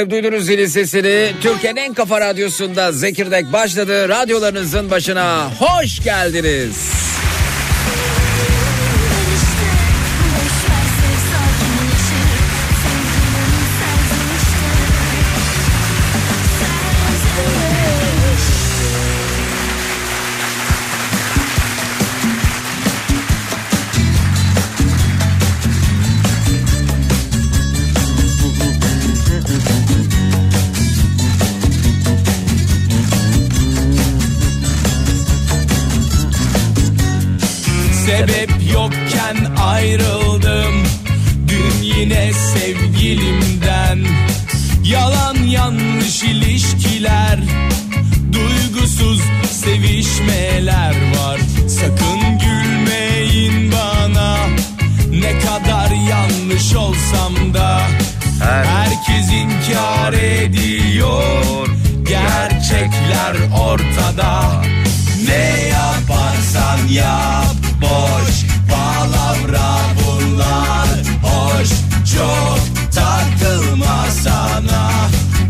Efendim duydunuz zilin sesini. Türkiye'nin en kafa radyosunda Zekirdek başladı. Radyolarınızın başına hoş geldiniz. Yokken ayrıldım. Dün yine sevgilimden. Yalan yanlış ilişkiler Duygusuz sevişmeler var. Sakın gülmeyin bana. Ne kadar yanlış olsam da Herkes inkar ediyor. Gerçekler ortada. Ne yaparsan yap boş Çok takılma sana.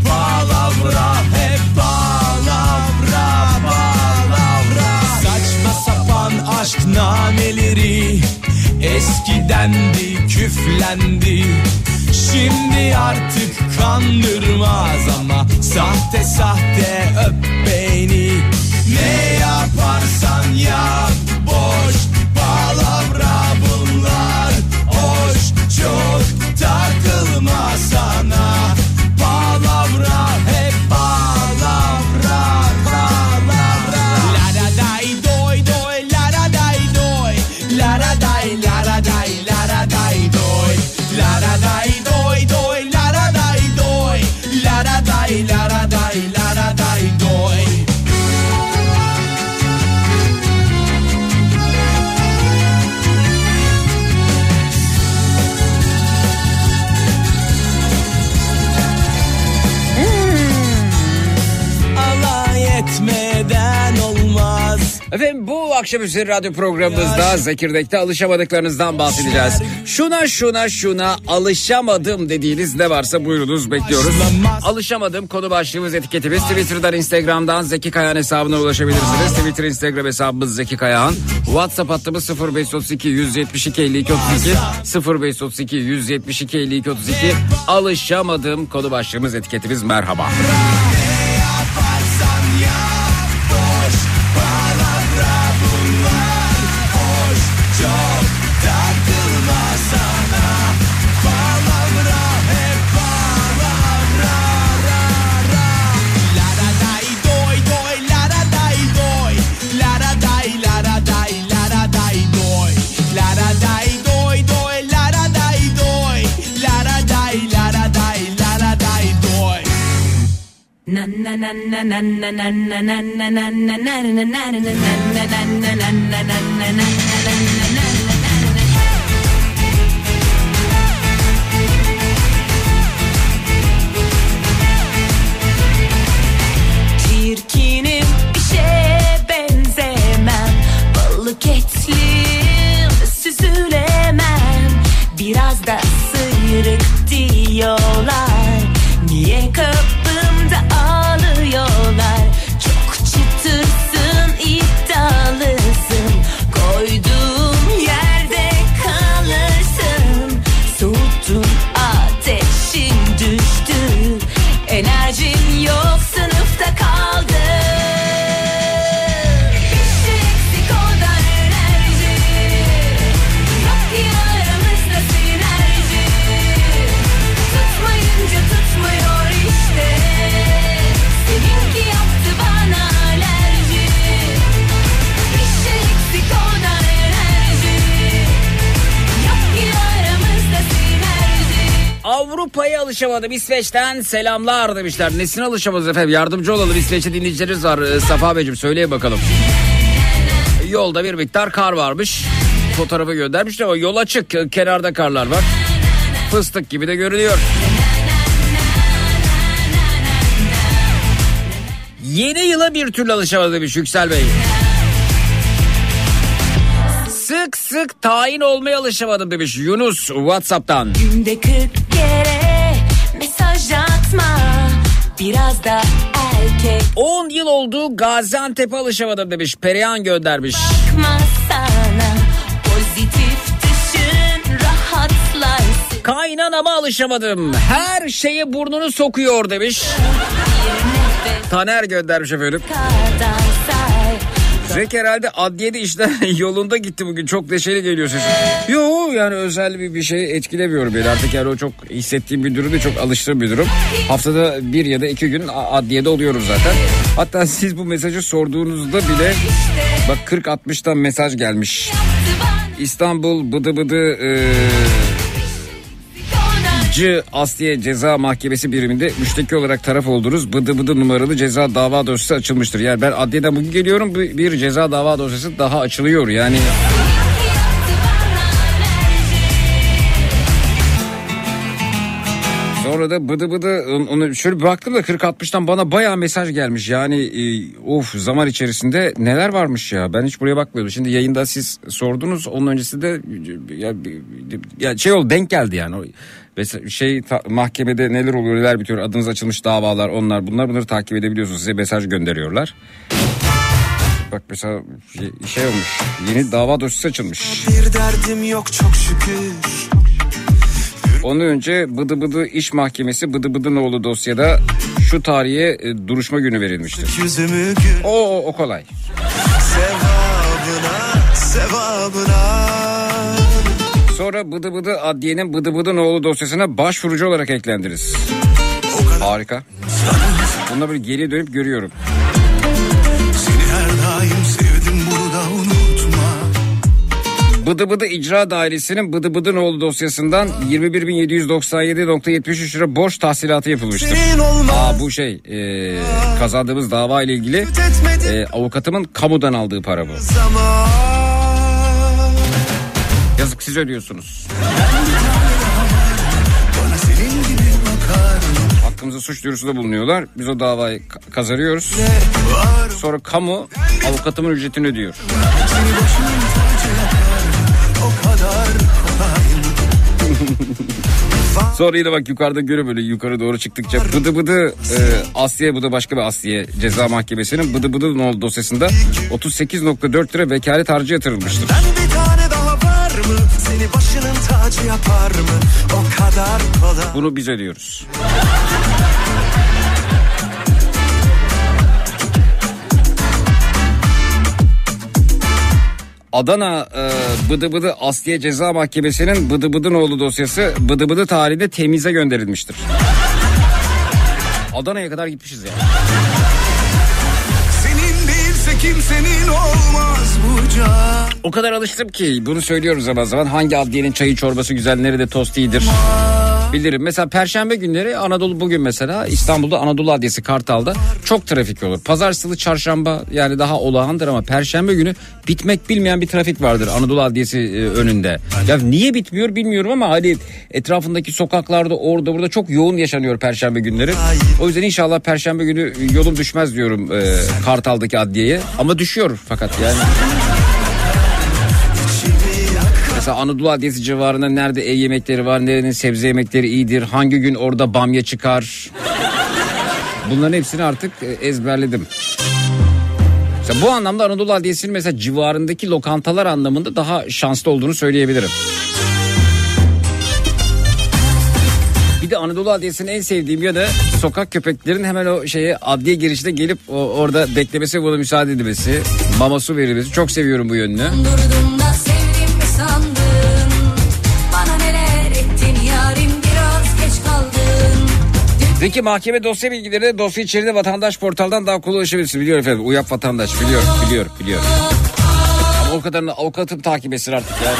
Palavra hep palavra palavra. Saçma sapan aşk nameleri Eskidendi küflendi. Şimdi artık kandırmaz ama Sahte sahte öp beni. Ne yaparsan yap Efendim bu akşam üzeri radyo programımızda Zekirdek'te alışamadıklarınızdan bahsedeceğiz. Şuna şuna şuna alışamadım dediğiniz ne varsa buyurunuz bekliyoruz. Alışamadım konu başlığımız etiketimiz Twitter'dan Instagram'dan Zeki Kayan hesabına ulaşabilirsiniz. Twitter Instagram hesabımız Zeki Kayan. WhatsApp hattımız 0532 172 52 32 0532 172 52 32 Alışamadım konu başlığımız etiketimiz merhaba. yaparsan Çirkinim şeye benzemem. Balık etlim süzülemem. Biraz da sıyrık diyorlar. Niye kapımda alışamadım İsveç'ten selamlar demişler. Nesine alışamadınız efendim yardımcı olalım İsveç'te dinleyicilerimiz var. Ee, Safa Beyciğim söyleye bakalım. Yolda bir miktar kar varmış. Fotoğrafı göndermişler ama yol açık ee, kenarda karlar var. Fıstık gibi de görünüyor. Yeni yıla bir türlü alışamadı demiş Yüksel Bey. Sık sık tayin olmaya alışamadım demiş Yunus Whatsapp'tan. Günde 40 biraz da erkek 10 yıl oldu Gaziantep'e alışamadım demiş. Perihan göndermiş. Bakma sana pozitif düşün rahatlarsın Kaynanama alışamadım. Her şeye burnunu sokuyor demiş. Taner göndermiş efendim. kadar Zek herhalde adliyede işler yolunda gitti bugün. Çok neşeli geliyor sesin. Yo yani özel bir, bir şey etkilemiyor beni. Artık yani o çok hissettiğim bir durum. Çok alıştığım bir durum. Haftada bir ya da iki gün adliyede oluyorum zaten. Hatta siz bu mesajı sorduğunuzda bile bak 40-60'tan mesaj gelmiş. İstanbul bıdı bıdı e, C Asliye Ceza Mahkemesi biriminde müşteki olarak taraf oldunuz. Bıdı bıdı numaralı ceza dava dosyası açılmıştır. Yani ben adliyeden bugün geliyorum bir ceza dava dosyası daha açılıyor. Yani Sonra da bıdı bıdı on- onu şöyle bir baktım da 40-60'tan bana bayağı mesaj gelmiş. Yani e, of zaman içerisinde neler varmış ya. Ben hiç buraya bakmıyordum. Şimdi yayında siz sordunuz. Onun öncesinde ya, ya şey oldu denk geldi yani. Mesela şey ta- mahkemede neler oluyor neler bitiyor adınız açılmış davalar onlar bunlar bunları takip edebiliyorsunuz size mesaj gönderiyorlar. Bak mesela şey, şey olmuş yeni dava dosyası açılmış. Bir derdim yok çok şükür Onun önce Bıdı Bıdı İş Mahkemesi Bıdı Bıdınoğlu dosyada şu tarihe e, duruşma günü verilmiştir. O, o, o kolay. sevabına sevabına Sonra Bıdı Bıdı Adliye'nin Bıdı Bıdınoğlu dosyasına başvurucu olarak eklendiniz. Harika. Bununla böyle geriye dönüp görüyorum. Bıdı Bıdı İcra Dairesi'nin Bıdı Bıdınoğlu dosyasından 21.797.73 lira borç tahsilatı yapılmıştır. Aa bu şey e, kazandığımız dava ile ilgili e, avukatımın kamudan aldığı para bu. Yazık siz ödüyorsunuz. Hakkımızda suç duyurusunda bulunuyorlar. Biz o davayı ka- kazanıyoruz. Sonra kamu avukatımın ücretini ödüyor. Sonra yine bak yukarıda görüyor böyle yukarı doğru çıktıkça bıdı bıdı e, Asliye bu da başka bir Asliye ceza mahkemesinin bıdı bıdı nol dosyasında 38.4 lira vekalet harcı yatırılmıştır. Ben bir tane daha var mı? Seni başının tacı yapar mı? O kadar kolay Bunu biz ödüyoruz. Adana e, Bıdı Bıdı Asliye Ceza Mahkemesi'nin Bıdı Bıdınoğlu dosyası Bıdı Bıdı tarihinde temize gönderilmiştir. Adana'ya kadar gitmişiz ya. Senin değilse kimsenin olmaz bu can O kadar alıştım ki bunu söylüyoruz zaman zaman hangi adliyenin çayı çorbası güzel nerede tost iyidir. Bilirim. Mesela perşembe günleri Anadolu bugün mesela İstanbul'da Anadolu Adliyesi Kartal'da çok trafik olur. Pazar salı çarşamba yani daha olağandır ama perşembe günü bitmek bilmeyen bir trafik vardır Anadolu Adliyesi e, önünde. Ya niye bitmiyor bilmiyorum ama hani etrafındaki sokaklarda orada burada çok yoğun yaşanıyor perşembe günleri. O yüzden inşallah perşembe günü yolum düşmez diyorum e, Kartal'daki adliyeye. Ama düşüyor fakat yani. Mesela Anadolu Adliyesi civarında nerede ev yemekleri var, nerenin sebze yemekleri iyidir, hangi gün orada bamya çıkar. Bunların hepsini artık e, ezberledim. Mesela bu anlamda Anadolu Adliyesi'nin mesela civarındaki lokantalar anlamında daha şanslı olduğunu söyleyebilirim. Bir de Anadolu Adliyesi'nin en sevdiğim yanı sokak köpeklerin hemen o şeye adliye girişte gelip o, orada beklemesi buna müsaade edilmesi, mama su verilmesi. Çok seviyorum bu yönünü. Durdum Peki mahkeme dosya bilgileri dosya içeriğinde vatandaş portaldan daha kolay ulaşabilirsin. Biliyorum efendim. Uyap vatandaş. Biliyorum, biliyorum, biliyorum. Ama o kadarını avukatım takip etsin artık yani.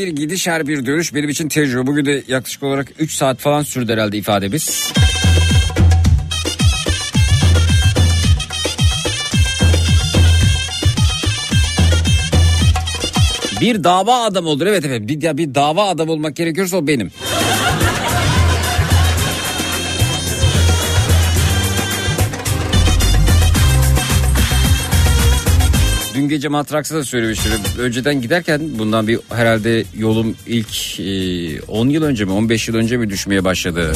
Bir gidiş her bir dönüş benim için tecrübe. Bugün de yaklaşık olarak 3 saat falan sürdü herhalde ifademiz. Bir dava adam olur evet evet bir, ya bir dava adam olmak gerekiyorsa o benim. Gece Matraks'a da söylemiştim. Önceden giderken bundan bir herhalde yolum ilk e, 10 yıl önce mi 15 yıl önce mi düşmeye başladı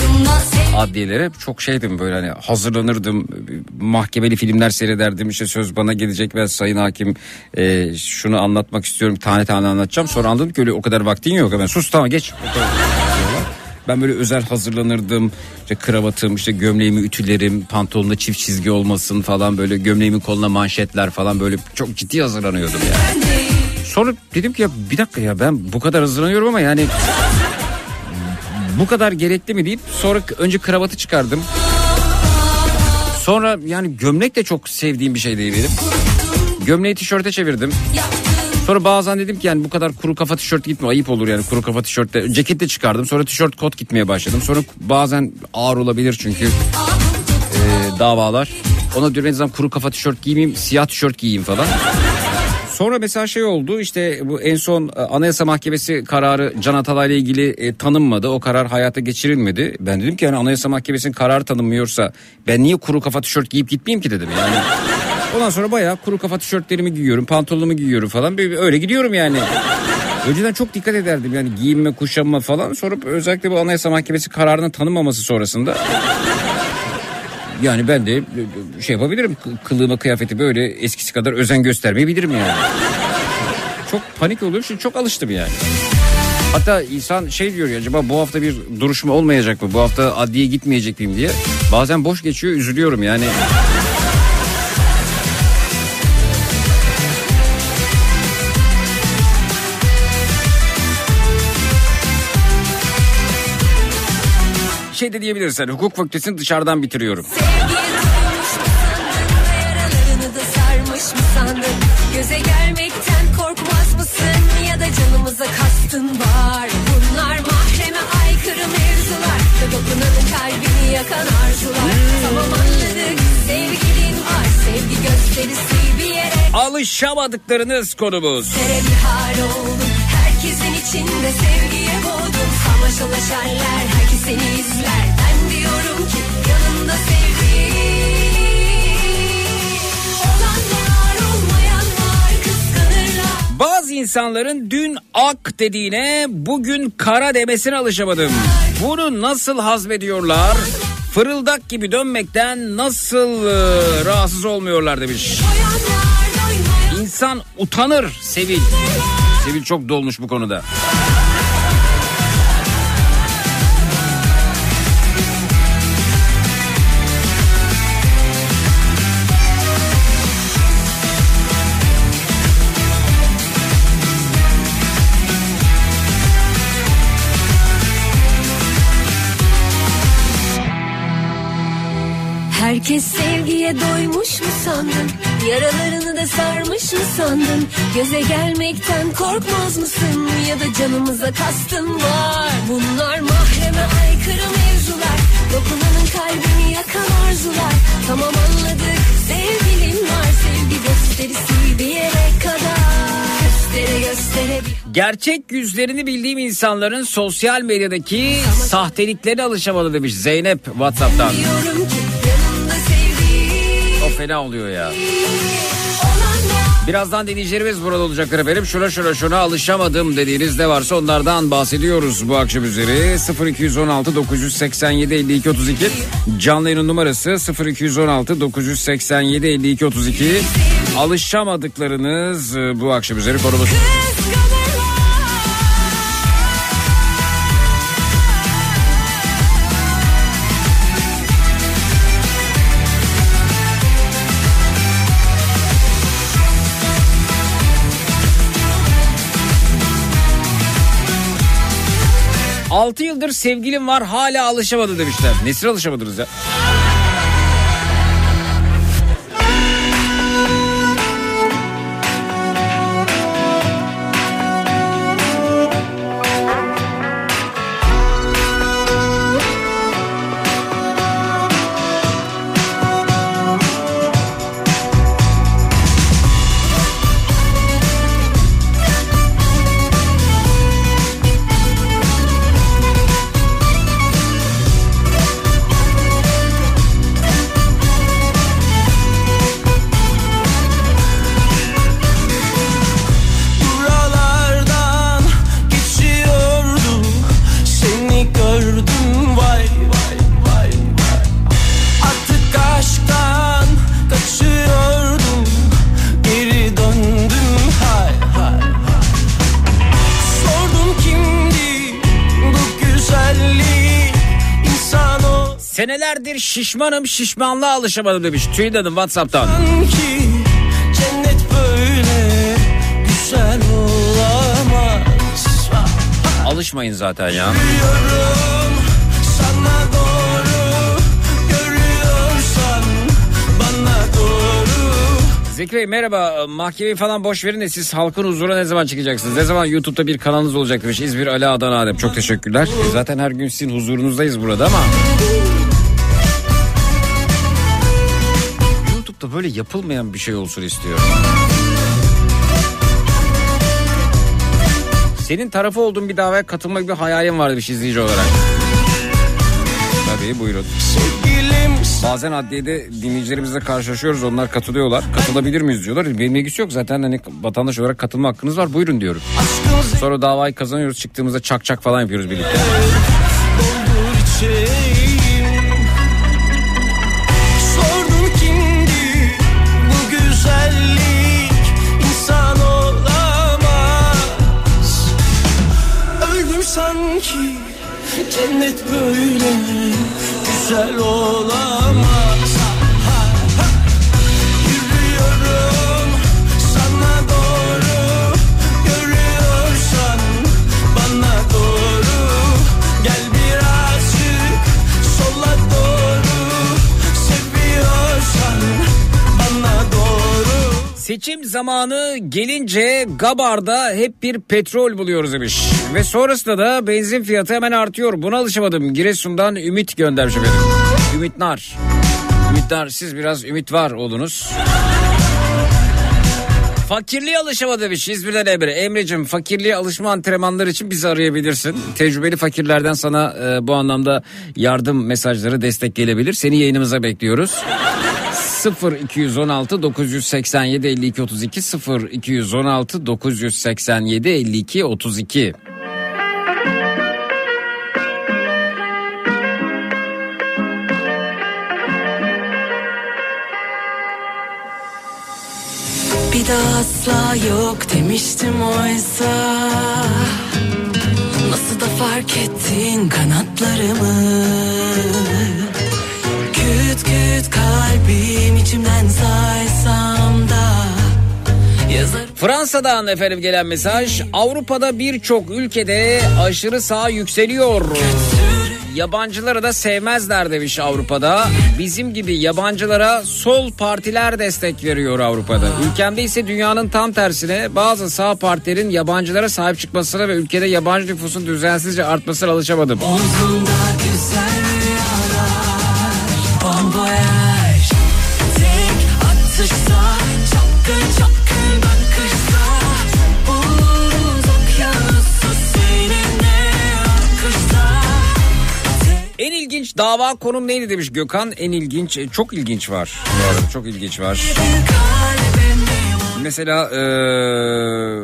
adliyelere. Çok şeydim böyle hani hazırlanırdım. Mahkemeli filmler seyrederdim. İşte söz bana gelecek ve sayın hakim e, şunu anlatmak istiyorum. Tane tane anlatacağım. Sonra anladım ki öyle o kadar vaktin yok. Hemen sus tamam geç. Ben böyle özel hazırlanırdım. İşte kravatım, işte gömleğimi ütülerim, pantolonda çift çizgi olmasın falan böyle gömleğimin koluna manşetler falan böyle çok ciddi hazırlanıyordum yani. Sonra dedim ki ya bir dakika ya ben bu kadar hazırlanıyorum ama yani bu kadar gerekli mi deyip sonra önce kravatı çıkardım. Sonra yani gömlek de çok sevdiğim bir şey değil benim. Gömleği tişörte çevirdim. Sonra bazen dedim ki yani bu kadar kuru kafa tişört gitme ayıp olur yani kuru kafa tişörtte. Ceket de çıkardım sonra tişört kot gitmeye başladım. Sonra bazen ağır olabilir çünkü e, davalar. Ona diyorum en azından kuru kafa tişört giymeyeyim siyah tişört giyeyim falan. Sonra mesela şey oldu işte bu en son e, Anayasa Mahkemesi kararı Can Atalay'la ilgili e, tanınmadı. O karar hayata geçirilmedi. Ben dedim ki yani Anayasa Mahkemesi'nin kararı tanınmıyorsa ben niye kuru kafa tişört giyip gitmeyeyim ki dedim yani. Ondan sonra bayağı kuru kafa tişörtlerimi giyiyorum, pantolonumu giyiyorum falan. Böyle Öyle gidiyorum yani. Önceden çok dikkat ederdim yani giyinme, kuşanma falan. Sonra özellikle bu Anayasa Mahkemesi kararının tanınmaması sonrasında yani ben de şey yapabilirim. Kılığıma kıyafeti böyle eskisi kadar özen göstermeyebilirim yani. Çok panik oluyorum çünkü çok alıştım yani. Hatta insan şey diyor ya acaba bu hafta bir duruşma olmayacak mı? Bu hafta adliye gitmeyecek miyim diye. Bazen boş geçiyor üzülüyorum yani. Şey de diyebilirsin hukuk fakültesini dışarıdan bitiriyorum. Göze gelmekten korkmaz mısın? Ya da canımıza kastın var. Bunlar mahreme aykırı mevzular. Ve dokunanın kalbini yakan arzular. Tamam anladık sevgilin var. Sevgi gösterisi bir yere Alışamadıklarınız konumuz. Tere bir hal oldum Herkesin içinde sevgiye boğdum Samaşalaşarlar herkes seni izler Ben diyorum ki kıskanırlar Bazı insanların dün ak dediğine bugün kara demesine alışamadım. Bunu nasıl hazmediyorlar? Fırıldak gibi dönmekten nasıl e, rahatsız olmuyorlar demiş. İnsan utanır Sevil. Sevil çok dolmuş bu konuda. Herkes sevgiye doymuş mu sandın? Yaralarını da sarmış mı sandın? Göze gelmekten korkmaz mısın? Ya da canımıza kastın var. Bunlar mahreme aykırı mevzular. Dokunanın kalbini yakan arzular. Tamam anladık sevgilim var. Sevgi gösterisi bir yere kadar. Göstere göstere bir Gerçek yüzlerini bildiğim insanların sosyal medyadaki sahteliklerine alışamadı demiş Zeynep Whatsapp'tan. diyorum ki fena oluyor ya. Birazdan dinleyicilerimiz burada olacaklar efendim. Şuna şuna şuna alışamadım dediğiniz ne varsa onlardan bahsediyoruz bu akşam üzeri. 0216 987 52 32 canlı yayının numarası 0216 987 52 32 alışamadıklarınız e, bu akşam üzeri konumuz. Altı yıldır sevgilim var hala alışamadı demişler. Nesine alışamadınız ya? Senelerdir şişmanım şişmanlığa alışamadım demiş. Tülin Hanım Whatsapp'tan. Sanki cennet böyle güzel olamaz. Alışmayın zaten ya. Yürüyorum sana doğru görüyorsan bana doğru. Zeki Bey merhaba. Mahkemeyi falan boş verin de siz halkın huzuruna ne zaman çıkacaksınız? Ne zaman YouTube'da bir kanalınız olacak demiş. İzmir Ali Adana Adem. Çok teşekkürler. E, Zaten her gün sizin huzurunuzdayız burada ama. Böyle yapılmayan bir şey olsun istiyorum. Senin tarafı olduğun bir davaya katılmak gibi hayalim vardı bir izleyici olarak. Tabii buyurun. Bazen adliyede dinleyicilerimizle karşılaşıyoruz. Onlar katılıyorlar. Katılabilir miyiz diyorlar. Benim ilgisi yok. Zaten hani vatandaş olarak katılma hakkınız var. Buyurun diyorum. Sonra davayı kazanıyoruz. Çıktığımızda çak çak falan yapıyoruz birlikte. Sanki cennet böyle güzel olamaz. Seçim zamanı gelince Gabar'da hep bir petrol buluyoruz demiş. Ve sonrasında da benzin fiyatı hemen artıyor. Buna alışamadım. Giresun'dan Ümit göndermiş efendim. Ümit Nar. Ümit Nar siz biraz ümit var oldunuz. Fakirliğe alışamadı demiş İzmir'den Emre. Emre'cim fakirliğe alışma antrenmanları için bizi arayabilirsin. Tecrübeli fakirlerden sana e, bu anlamda yardım mesajları destek gelebilir. Seni yayınımıza bekliyoruz. 0 216 987 52 32 0 216 987 52 32 Bir daha asla yok demiştim oysa. Nasıl da fark ettin kanatlarımı Küt kalbim içimden saysam da Fransa'dan efendim gelen mesaj Avrupa'da birçok ülkede aşırı sağ yükseliyor. Yabancıları da sevmezler demiş Avrupa'da. Bizim gibi yabancılara sol partiler destek veriyor Avrupa'da. Ülkemde ise dünyanın tam tersine bazı sağ partilerin yabancılara sahip çıkmasına ve ülkede yabancı nüfusun düzensizce artmasına alışamadım. Omzumda Bomboyaş Tek atışta Çapkın çapkın bakışta Buluruz okyanusu seninle akışta En ilginç dava konum neydi demiş Gökhan. En ilginç, e, çok ilginç var. Bu arada çok ilginç var. Mesela eee,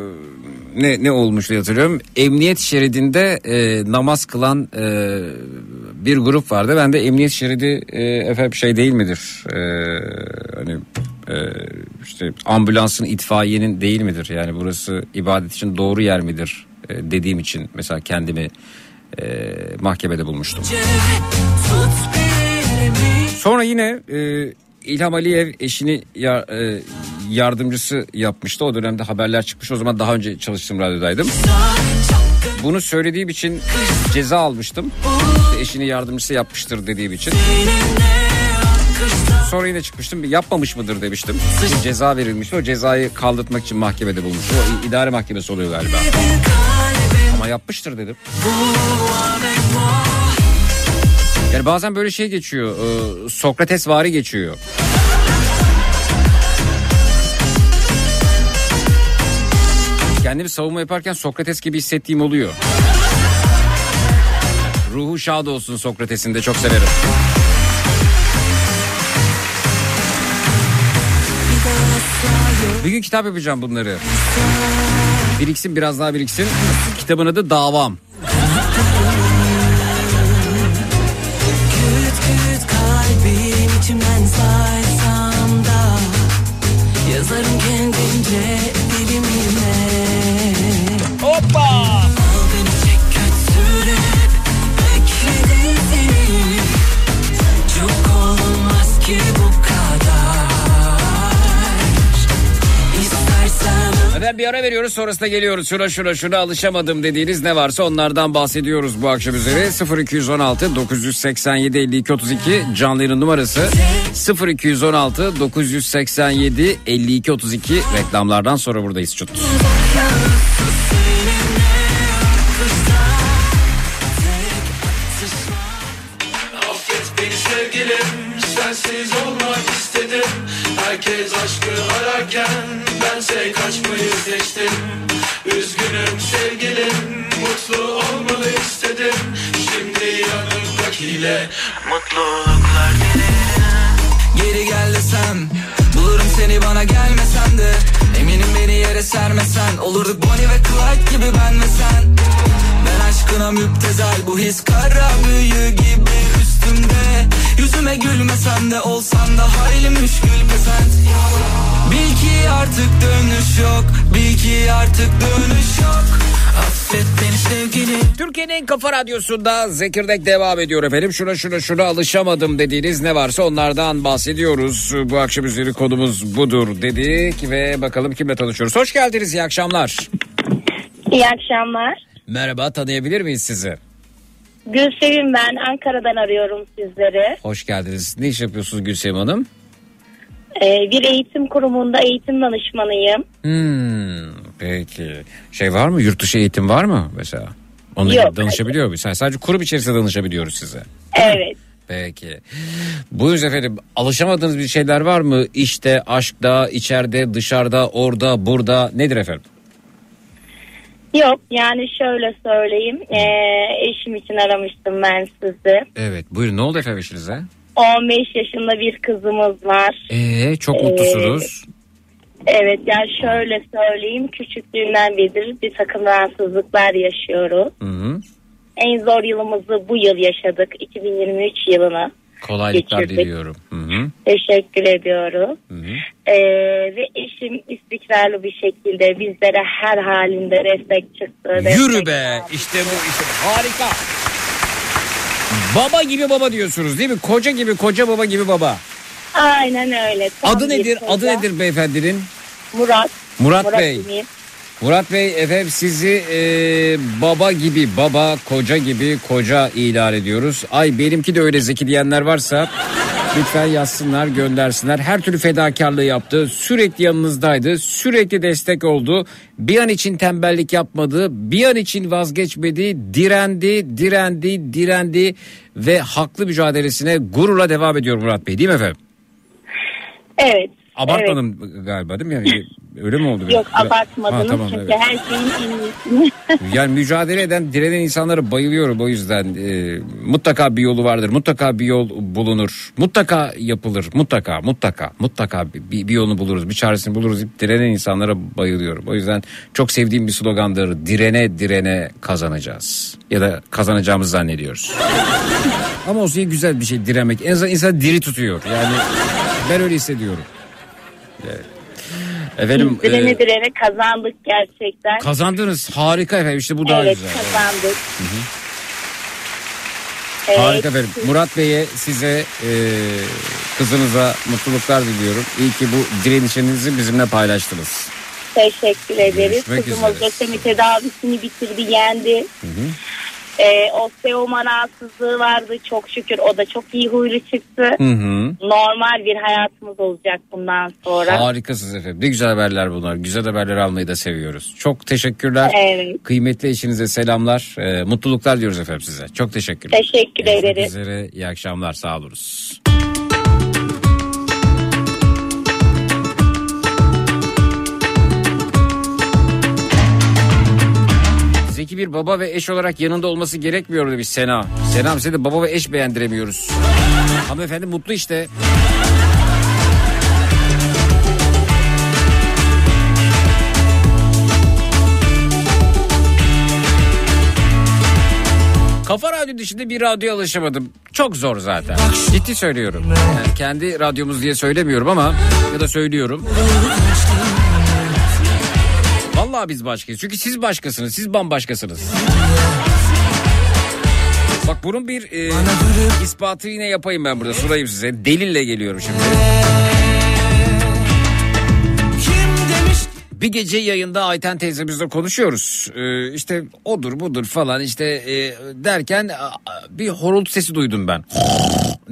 ne ne olmuş diye hatırlıyorum. Emniyet şeridinde e, namaz kılan e, bir grup vardı. Ben de emniyet şeridi e, efendim şey değil midir? E, hani e, işte ambulansın itfaiyenin değil midir? Yani burası ibadet için doğru yer midir? E, dediğim için mesela kendimi e, mahkemede bulmuştum. Sonra yine e, İlham Aliyev eşini ya- e, yardımcısı yapmıştı. O dönemde haberler çıkmış. O zaman daha önce çalıştığım radyodaydım. Bunu söylediğim için ceza almıştım. İşte eşini yardımcısı yapmıştır dediğim için. Sonra yine çıkmıştım. Yapmamış mıdır demiştim. Bir ceza verilmişti. O cezayı kaldırtmak için mahkemede bulmuştum. O idare mahkemesi oluyor galiba. Ama yapmıştır dedim. Yani bazen böyle şey geçiyor. E, Sokrates vari geçiyor. Kendimi savunma yaparken Sokrates gibi hissettiğim oluyor. Ruhu şad olsun Sokrates'in de çok severim. Bir gün kitap yapacağım bunları. Biriksin biraz daha biriksin. Kitabın adı Davam. Yazarım kendimce bir ara veriyoruz sonrasında geliyoruz. Şuna şuna şuna alışamadım dediğiniz ne varsa onlardan bahsediyoruz bu akşam üzere. 0216 987 52 32 canlı yayının numarası 0216 987 52 32 reklamlardan sonra buradayız çut. Herkes aşkı ararken Bense kaçmayı seçtim. Üzgünüm sevgilim Mutlu olmalı istedim. Şimdi yanımdakiyle Mutluluklar Geri gel desem Bulurum seni bana gelmesen de. Eminim beni yere sermesen Olurduk Bonnie ve Clyde gibi ben ve sen. Ben aşkına müptezel Bu his kara büyü gibi üstümde. Yüzüme gülmesen de olsan da hayli müşkül pesent Bil ki artık dönüş yok Bil ki artık dönüş yok Affet beni sevgilim Türkiye'nin en kafa radyosunda Zekirdek devam ediyor efendim. Şuna şuna şuna alışamadım dediğiniz ne varsa onlardan bahsediyoruz. Bu akşam üzeri konumuz budur dedik ve bakalım kimle tanışıyoruz. Hoş geldiniz iyi akşamlar. İyi akşamlar. Merhaba tanıyabilir miyiz sizi? Gülsevim ben Ankara'dan arıyorum sizleri. Hoş geldiniz. Ne iş yapıyorsunuz Gülsem Hanım? Ee, bir eğitim kurumunda eğitim danışmanıyım. Hmm, peki. Şey var mı? Yurt dışı eğitim var mı mesela? Onunla Yok, danışabiliyor muyuz? Yani sadece kurum içerisinde danışabiliyoruz size. Evet. Peki. Buyurun efendim. Alışamadığınız bir şeyler var mı? İşte, aşkta, içeride, dışarıda, orada, burada. Nedir efendim? Yok yani şöyle söyleyeyim. Ee, eşim için aramıştım ben sizi. Evet. Buyurun ne oldu efendim işinize? 15 yaşında bir kızımız var. Ee, çok mutlusunuz. Evet yani şöyle söyleyeyim. Küçüklüğünden beridir bir takım rahatsızlıklar yaşıyoruz. Hı hı. En zor yılımızı bu yıl yaşadık. 2023 yılını. Kolaylıklar Geçirdik. diliyorum. Hı hı. Teşekkür ediyoruz. Hı hı. Ee, ve eşim istikrarlı bir şekilde bizlere her halinde destek çıktı. Yürü destek be. aldı. İşte bu işte harika. Baba gibi baba diyorsunuz değil mi? Koca gibi koca baba gibi baba. Aynen öyle. Tam Adı nedir? koca. Adı nedir beyefendinin? Murat. Murat Bey. Ümit. Murat Bey efendim sizi e, baba gibi baba koca gibi koca ilan ediyoruz. Ay benimki de öyle zeki diyenler varsa lütfen yazsınlar göndersinler. Her türlü fedakarlığı yaptı. Sürekli yanınızdaydı. Sürekli destek oldu. Bir an için tembellik yapmadı. Bir an için vazgeçmedi. Direndi, direndi, direndi ve haklı mücadelesine gururla devam ediyor Murat Bey değil mi efendim? Evet. Abartmadım galiba değil mi? Yani öyle mi oldu? Evet. Yok abartmadınız Ha, tamam, çünkü evet. her şeyin en. Yani mücadele eden, direnen insanlara bayılıyorum o yüzden. Ee, mutlaka bir yolu vardır, mutlaka bir yol bulunur, mutlaka yapılır, mutlaka, mutlaka, mutlaka bir, bir yolunu buluruz, bir çaresini buluruz direnen insanlara bayılıyorum. O yüzden çok sevdiğim bir slogandır. Direne direne kazanacağız. Ya da kazanacağımızı zannediyoruz. Ama o şey güzel bir şey direnmek. En azından insan diri tutuyor. Yani ben öyle hissediyorum. Evet. Efendim direne e, direne kazandık gerçekten. kazandınız. Harika efendim işte bu daha evet güzel. kazandık. Evet. Harika efendim. Murat Bey'e size e, kızınıza mutluluklar diliyorum. İyi ki bu direnişinizi bizimle paylaştınız. Teşekkür ederiz. Görüşmek Kızımız üzere. lösemi tedavisini bitirdi, yendi. Ee, osteoma rahatsızlığı vardı. Çok şükür o da çok iyi huylu çıktı. Hı hı. Normal bir hayatımız olacak bundan sonra. Harikasınız efendim. Ne güzel haberler bunlar. Güzel haberler almayı da seviyoruz. Çok teşekkürler. Evet. Kıymetli eşinize selamlar. E, mutluluklar diyoruz efendim size. Çok teşekkürler. Teşekkür ederiz. üzere. İyi akşamlar. Sağ oluruz. Zeki bir baba ve eş olarak yanında olması gerekmiyor demiş Sena. Sena size de baba ve eş beğendiremiyoruz. Hanımefendi mutlu işte. Kafa Radyo dışında bir radyoya alışamadım. Çok zor zaten. Ciddi söylüyorum. Yani kendi radyomuz diye söylemiyorum ama ya da söylüyorum. Vallahi biz başkayız. Çünkü siz başkasınız. Siz bambaşkasınız. Bak bunun bir e, ispatı yine yapayım ben burada. Sunayım size. Delille geliyorum şimdi. bir gece yayında Ayten teyzemizle konuşuyoruz. Ee, işte odur budur falan işte e, derken bir horultu sesi duydum ben.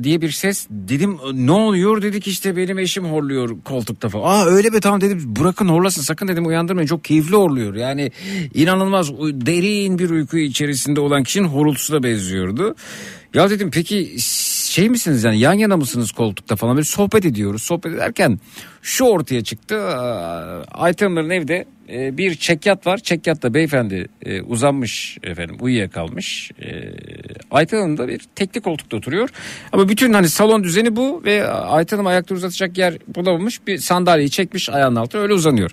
Diye bir ses dedim ne oluyor dedik işte benim eşim horluyor koltukta falan. Aa öyle mi tamam dedim bırakın horlasın sakın dedim uyandırmayın çok keyifli horluyor. Yani inanılmaz derin bir uyku içerisinde olan kişinin horultusuna benziyordu. Ya dedim peki şey misiniz yani yan yana mısınız koltukta falan böyle sohbet ediyoruz. Sohbet ederken şu ortaya çıktı. Hanım'ın evde e, bir çekyat var. Çekyatta beyefendi e, uzanmış efendim uyuyakalmış. E, Ayten Hanım da bir tekli koltukta oturuyor. Ama bütün hani salon düzeni bu ve Ayten Hanım ayakta uzatacak yer bulamamış. Bir sandalyeyi çekmiş ayağının altına öyle uzanıyor.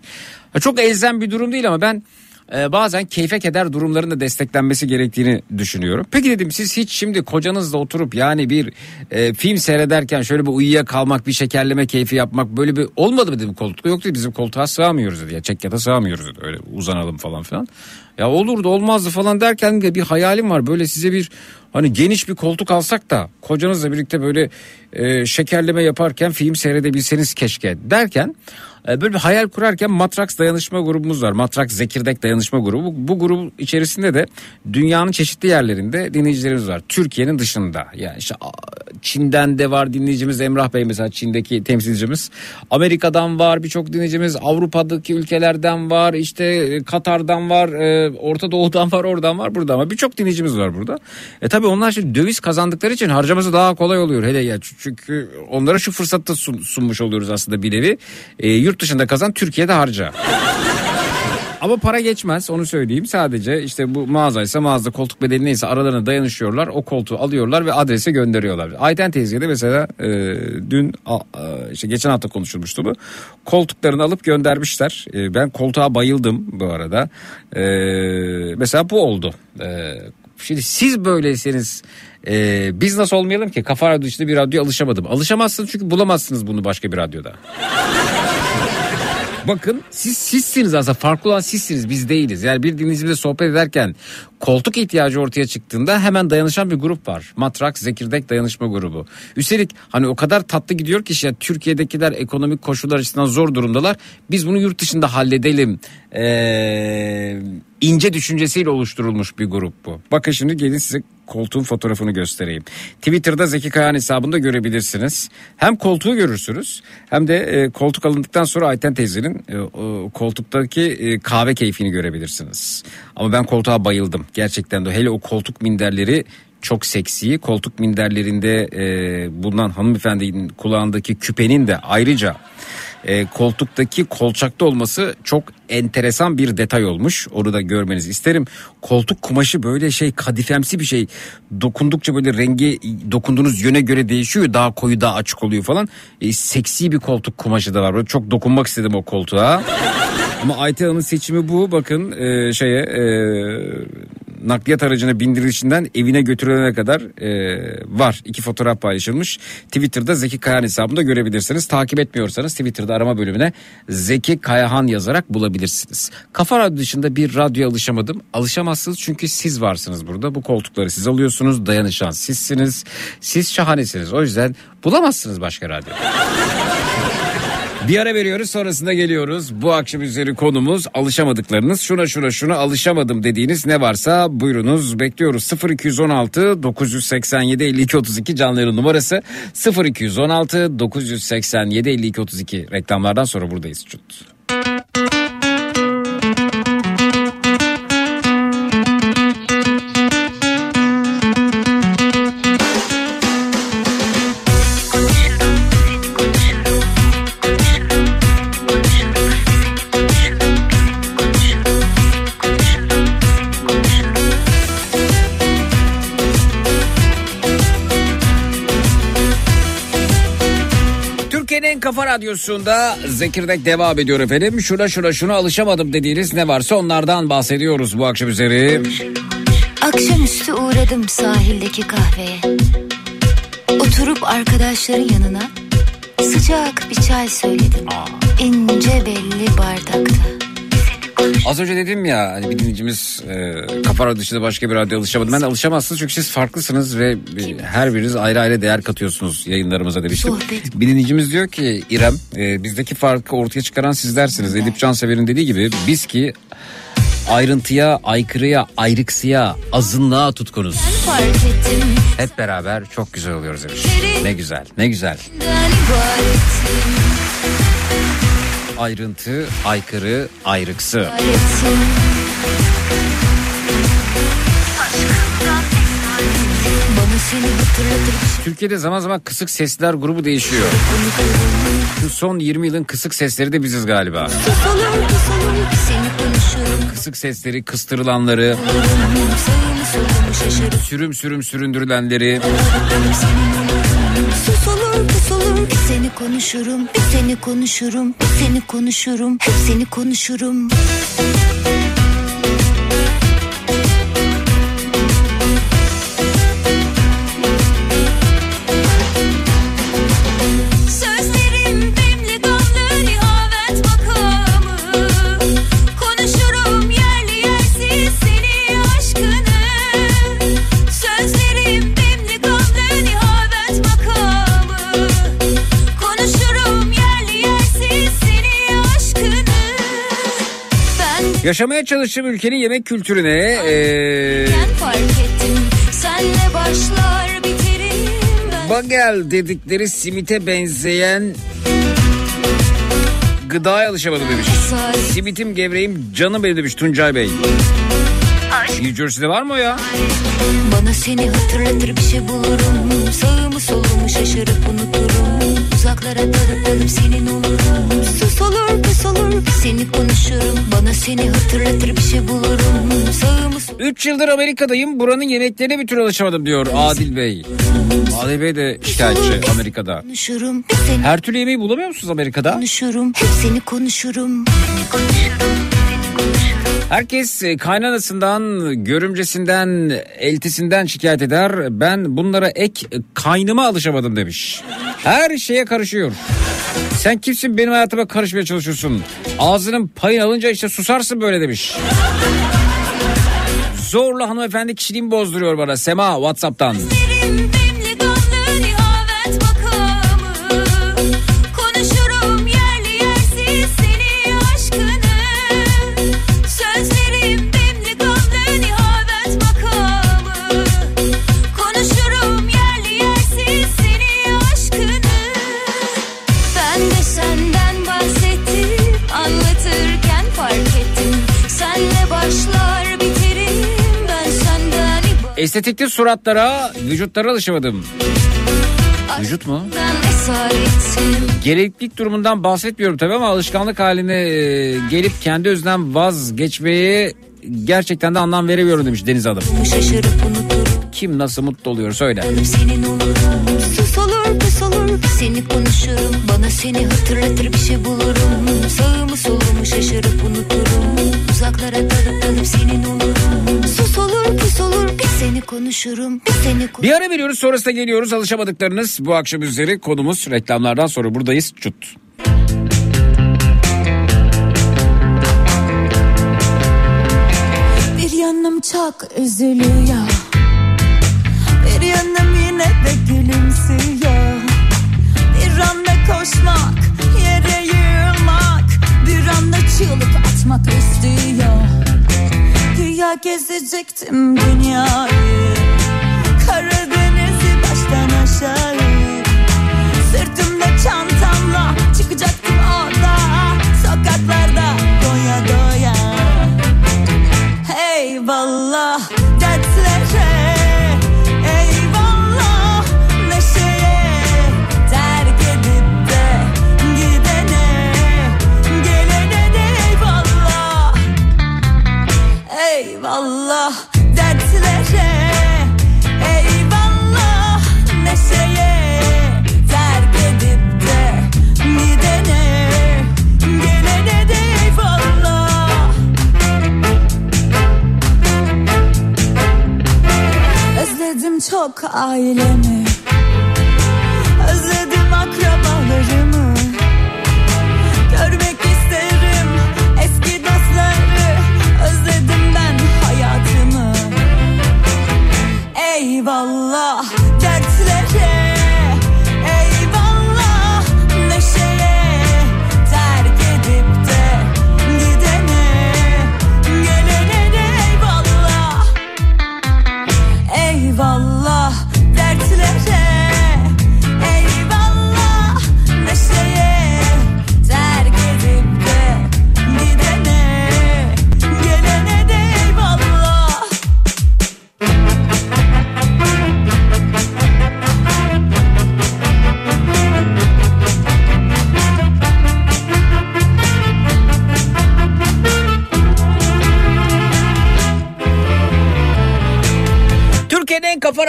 Çok elzem bir durum değil ama ben e, bazen keyfe keder durumların da desteklenmesi gerektiğini düşünüyorum. Peki dedim siz hiç şimdi kocanızla oturup yani bir e, film seyrederken şöyle bir uyuyakalmak bir şekerleme keyfi yapmak böyle bir olmadı mı dedim koltukta. Yok dedi bizim koltuğa sığamıyoruz dedi ya çekyata sığamıyoruz dedi öyle uzanalım falan filan. Ya olurdu olmazdı falan derken de bir hayalim var böyle size bir hani geniş bir koltuk alsak da kocanızla birlikte böyle e, şekerleme yaparken film seyredebilseniz keşke derken Böyle bir hayal kurarken Matrax dayanışma grubumuz var. Matrax Zekirdek dayanışma grubu. Bu grup içerisinde de dünyanın çeşitli yerlerinde dinleyicilerimiz var. Türkiye'nin dışında. Yani işte Çin'den de var dinleyicimiz Emrah Bey mesela Çin'deki temsilcimiz. Amerika'dan var birçok dinleyicimiz. Avrupa'daki ülkelerden var. işte e, Katar'dan var. e, Orta Doğu'dan var. Oradan var. Buradan var. Birçok dinleyicimiz var burada. E tabii onlar şimdi döviz kazandıkları için harcaması daha kolay oluyor. Hele ya çünkü onlara şu fırsatı sun- sunmuş oluyoruz aslında bir nevi. E, yurt dışında kazan Türkiye'de harca. Ama para geçmez onu söyleyeyim. Sadece işte bu mağazaysa mağaza koltuk bedeli neyse aralarına dayanışıyorlar. O koltuğu alıyorlar ve adrese gönderiyorlar. Ayten teyzeye de mesela e, dün a- a- işte geçen hafta konuşulmuştu bu. Koltuklarını alıp göndermişler. E, ben koltuğa bayıldım bu arada. E, mesela bu oldu. E, şimdi siz böyleyseniz e, biz nasıl olmayalım ki? Kafa Radyo dışında bir radyoya alışamadım. Alışamazsınız çünkü bulamazsınız bunu başka bir radyoda. Bakın siz sizsiniz aslında farklı olan sizsiniz biz değiliz. Yani bir dinleyicimizle sohbet ederken koltuk ihtiyacı ortaya çıktığında hemen dayanışan bir grup var. Matrak Zekirdek Dayanışma Grubu. Üstelik hani o kadar tatlı gidiyor ki işte Türkiye'dekiler ekonomik koşullar açısından zor durumdalar. Biz bunu yurt dışında halledelim. Ee, ince düşüncesiyle oluşturulmuş bir grup bu. Bakın şimdi gelin size koltuğun fotoğrafını göstereyim. Twitter'da Zeki Kayan hesabında görebilirsiniz. Hem koltuğu görürsünüz hem de e, koltuk alındıktan sonra Ayten teyzenin e, o koltuktaki e, kahve keyfini görebilirsiniz. Ama ben koltuğa bayıldım. Gerçekten de hele o koltuk minderleri çok seksi. Koltuk minderlerinde e, bulunan hanımefendinin kulağındaki küpenin de ayrıca e, koltuktaki kolçakta olması çok enteresan bir detay olmuş. Onu da görmenizi isterim. Koltuk kumaşı böyle şey kadifemsi bir şey. Dokundukça böyle rengi dokunduğunuz yöne göre değişiyor. Daha koyu daha açık oluyor falan. E, seksi bir koltuk kumaşı da var. Böyle çok dokunmak istedim o koltuğa. Ama Ayten Hanım'ın seçimi bu. Bakın e, şeye e, nakliyat aracına bindirilişinden evine götürülene kadar e, var. İki fotoğraf paylaşılmış. Twitter'da Zeki Kayahan hesabında görebilirsiniz. Takip etmiyorsanız Twitter'da arama bölümüne Zeki Kayahan yazarak bulabilirsiniz. Kafa Radyo dışında bir radyoya alışamadım. Alışamazsınız çünkü siz varsınız burada. Bu koltukları siz alıyorsunuz. Dayanışan sizsiniz. Siz şahanesiniz. O yüzden bulamazsınız başka radyo. Bir ara veriyoruz sonrasında geliyoruz. Bu akşam üzeri konumuz alışamadıklarınız. Şuna şuna şuna alışamadım dediğiniz ne varsa buyurunuz bekliyoruz. 0216 987 52 32 canlı numarası 0216 987 52 32 reklamlardan sonra buradayız. Çut. Radyosunda Zekirdek devam ediyor efendim. Şuna şuna şuna alışamadım dediğiniz ne varsa onlardan bahsediyoruz bu akşam üzeri. Akşamüstü uğradım sahildeki kahveye. Oturup arkadaşların yanına sıcak bir çay söyledim. İnce belli bardakta. Az önce dedim ya hani bir dinleyicimiz e, kafa radyo dışında başka bir radyo alışamadı. Ben de alışamazsınız çünkü siz farklısınız ve her biriniz ayrı ayrı değer katıyorsunuz yayınlarımıza demiştim. Bir dinleyicimiz diyor ki İrem e, bizdeki farkı ortaya çıkaran sizlersiniz. Edip Cansever'in dediği gibi biz ki ayrıntıya, aykırıya, ayrıksıya, azınlığa tutkunuz. Hep beraber çok güzel oluyoruz demiş. Ne güzel, ne güzel. Ayrıntı, aykırı, ayrıksı. Türkiye'de zaman zaman kısık sesler grubu değişiyor. Şu son 20 yılın kısık sesleri de biziz galiba. Kısık sesleri, kıstırılanları, sürüm sürüm süründürülenleri. Konuşurum Bir seni konuşurum bir seni konuşurum Hep seni konuşurum Yaşamaya çalıştığım ülkenin yemek kültürüne fark ettim Senle başlar biterim ben bagel dedikleri simite benzeyen gıdaya alışamadım demiş. Simitim gevreğim canım benim demiş Tuncay Bey. New Jersey'de var mı o ya? Bana seni hatırlatır bir şey bulurum solumu şaşırıp unuturum Uzaklara dalıp dalıp senin olurum Sus olur pus olur seni konuşurum Bana seni hatırlatır bir şey bulurum Sağımı solumu 3 yıldır Amerika'dayım buranın yemeklerine bir türlü alışamadım diyor Adil Bey. Adil Bey de şikayetçi Amerika'da. konuşurum Her türlü yemeği bulamıyor musunuz Amerika'da? konuşurum Hep seni konuşurum Herkes e, kaynanasından, görümcesinden, eltisinden şikayet eder. Ben bunlara ek kaynıma alışamadım demiş. Her şeye karışıyor. Sen kimsin benim hayatıma karışmaya çalışıyorsun? Ağzının payını alınca işte susarsın böyle demiş. Zorla hanımefendi kişiliğimi bozduruyor bana. Sema Whatsapp'tan. Estetikli suratlara, vücutlara alışamadım. Vücut mu? Gereklilik durumundan bahsetmiyorum tabii ama alışkanlık haline e, gelip kendi özünden vazgeçmeye gerçekten de anlam veremiyorum demiş Deniz Hanım. Kim nasıl mutlu oluyor söyle. Canım senin olurum Sus olur pus olur seni konuşurum Bana seni hatırlatır bir şey bulurum Sağımı solumu şaşırıp unuturum Uzaklara dalıp seni konuşurum Bir seni konuşurum Bir ara veriyoruz sonrasında geliyoruz. Alışamadıklarınız bu akşam üzeri konumuz. Reklamlardan sonra buradayız. Çut. Bir yanım çok üzülüyor. Bir yanım yine de gülümsüyor. Bir anda koşmak, yere yığılmak Bir anda çığlık atmak istiyor gezecektim dünyayı Özledim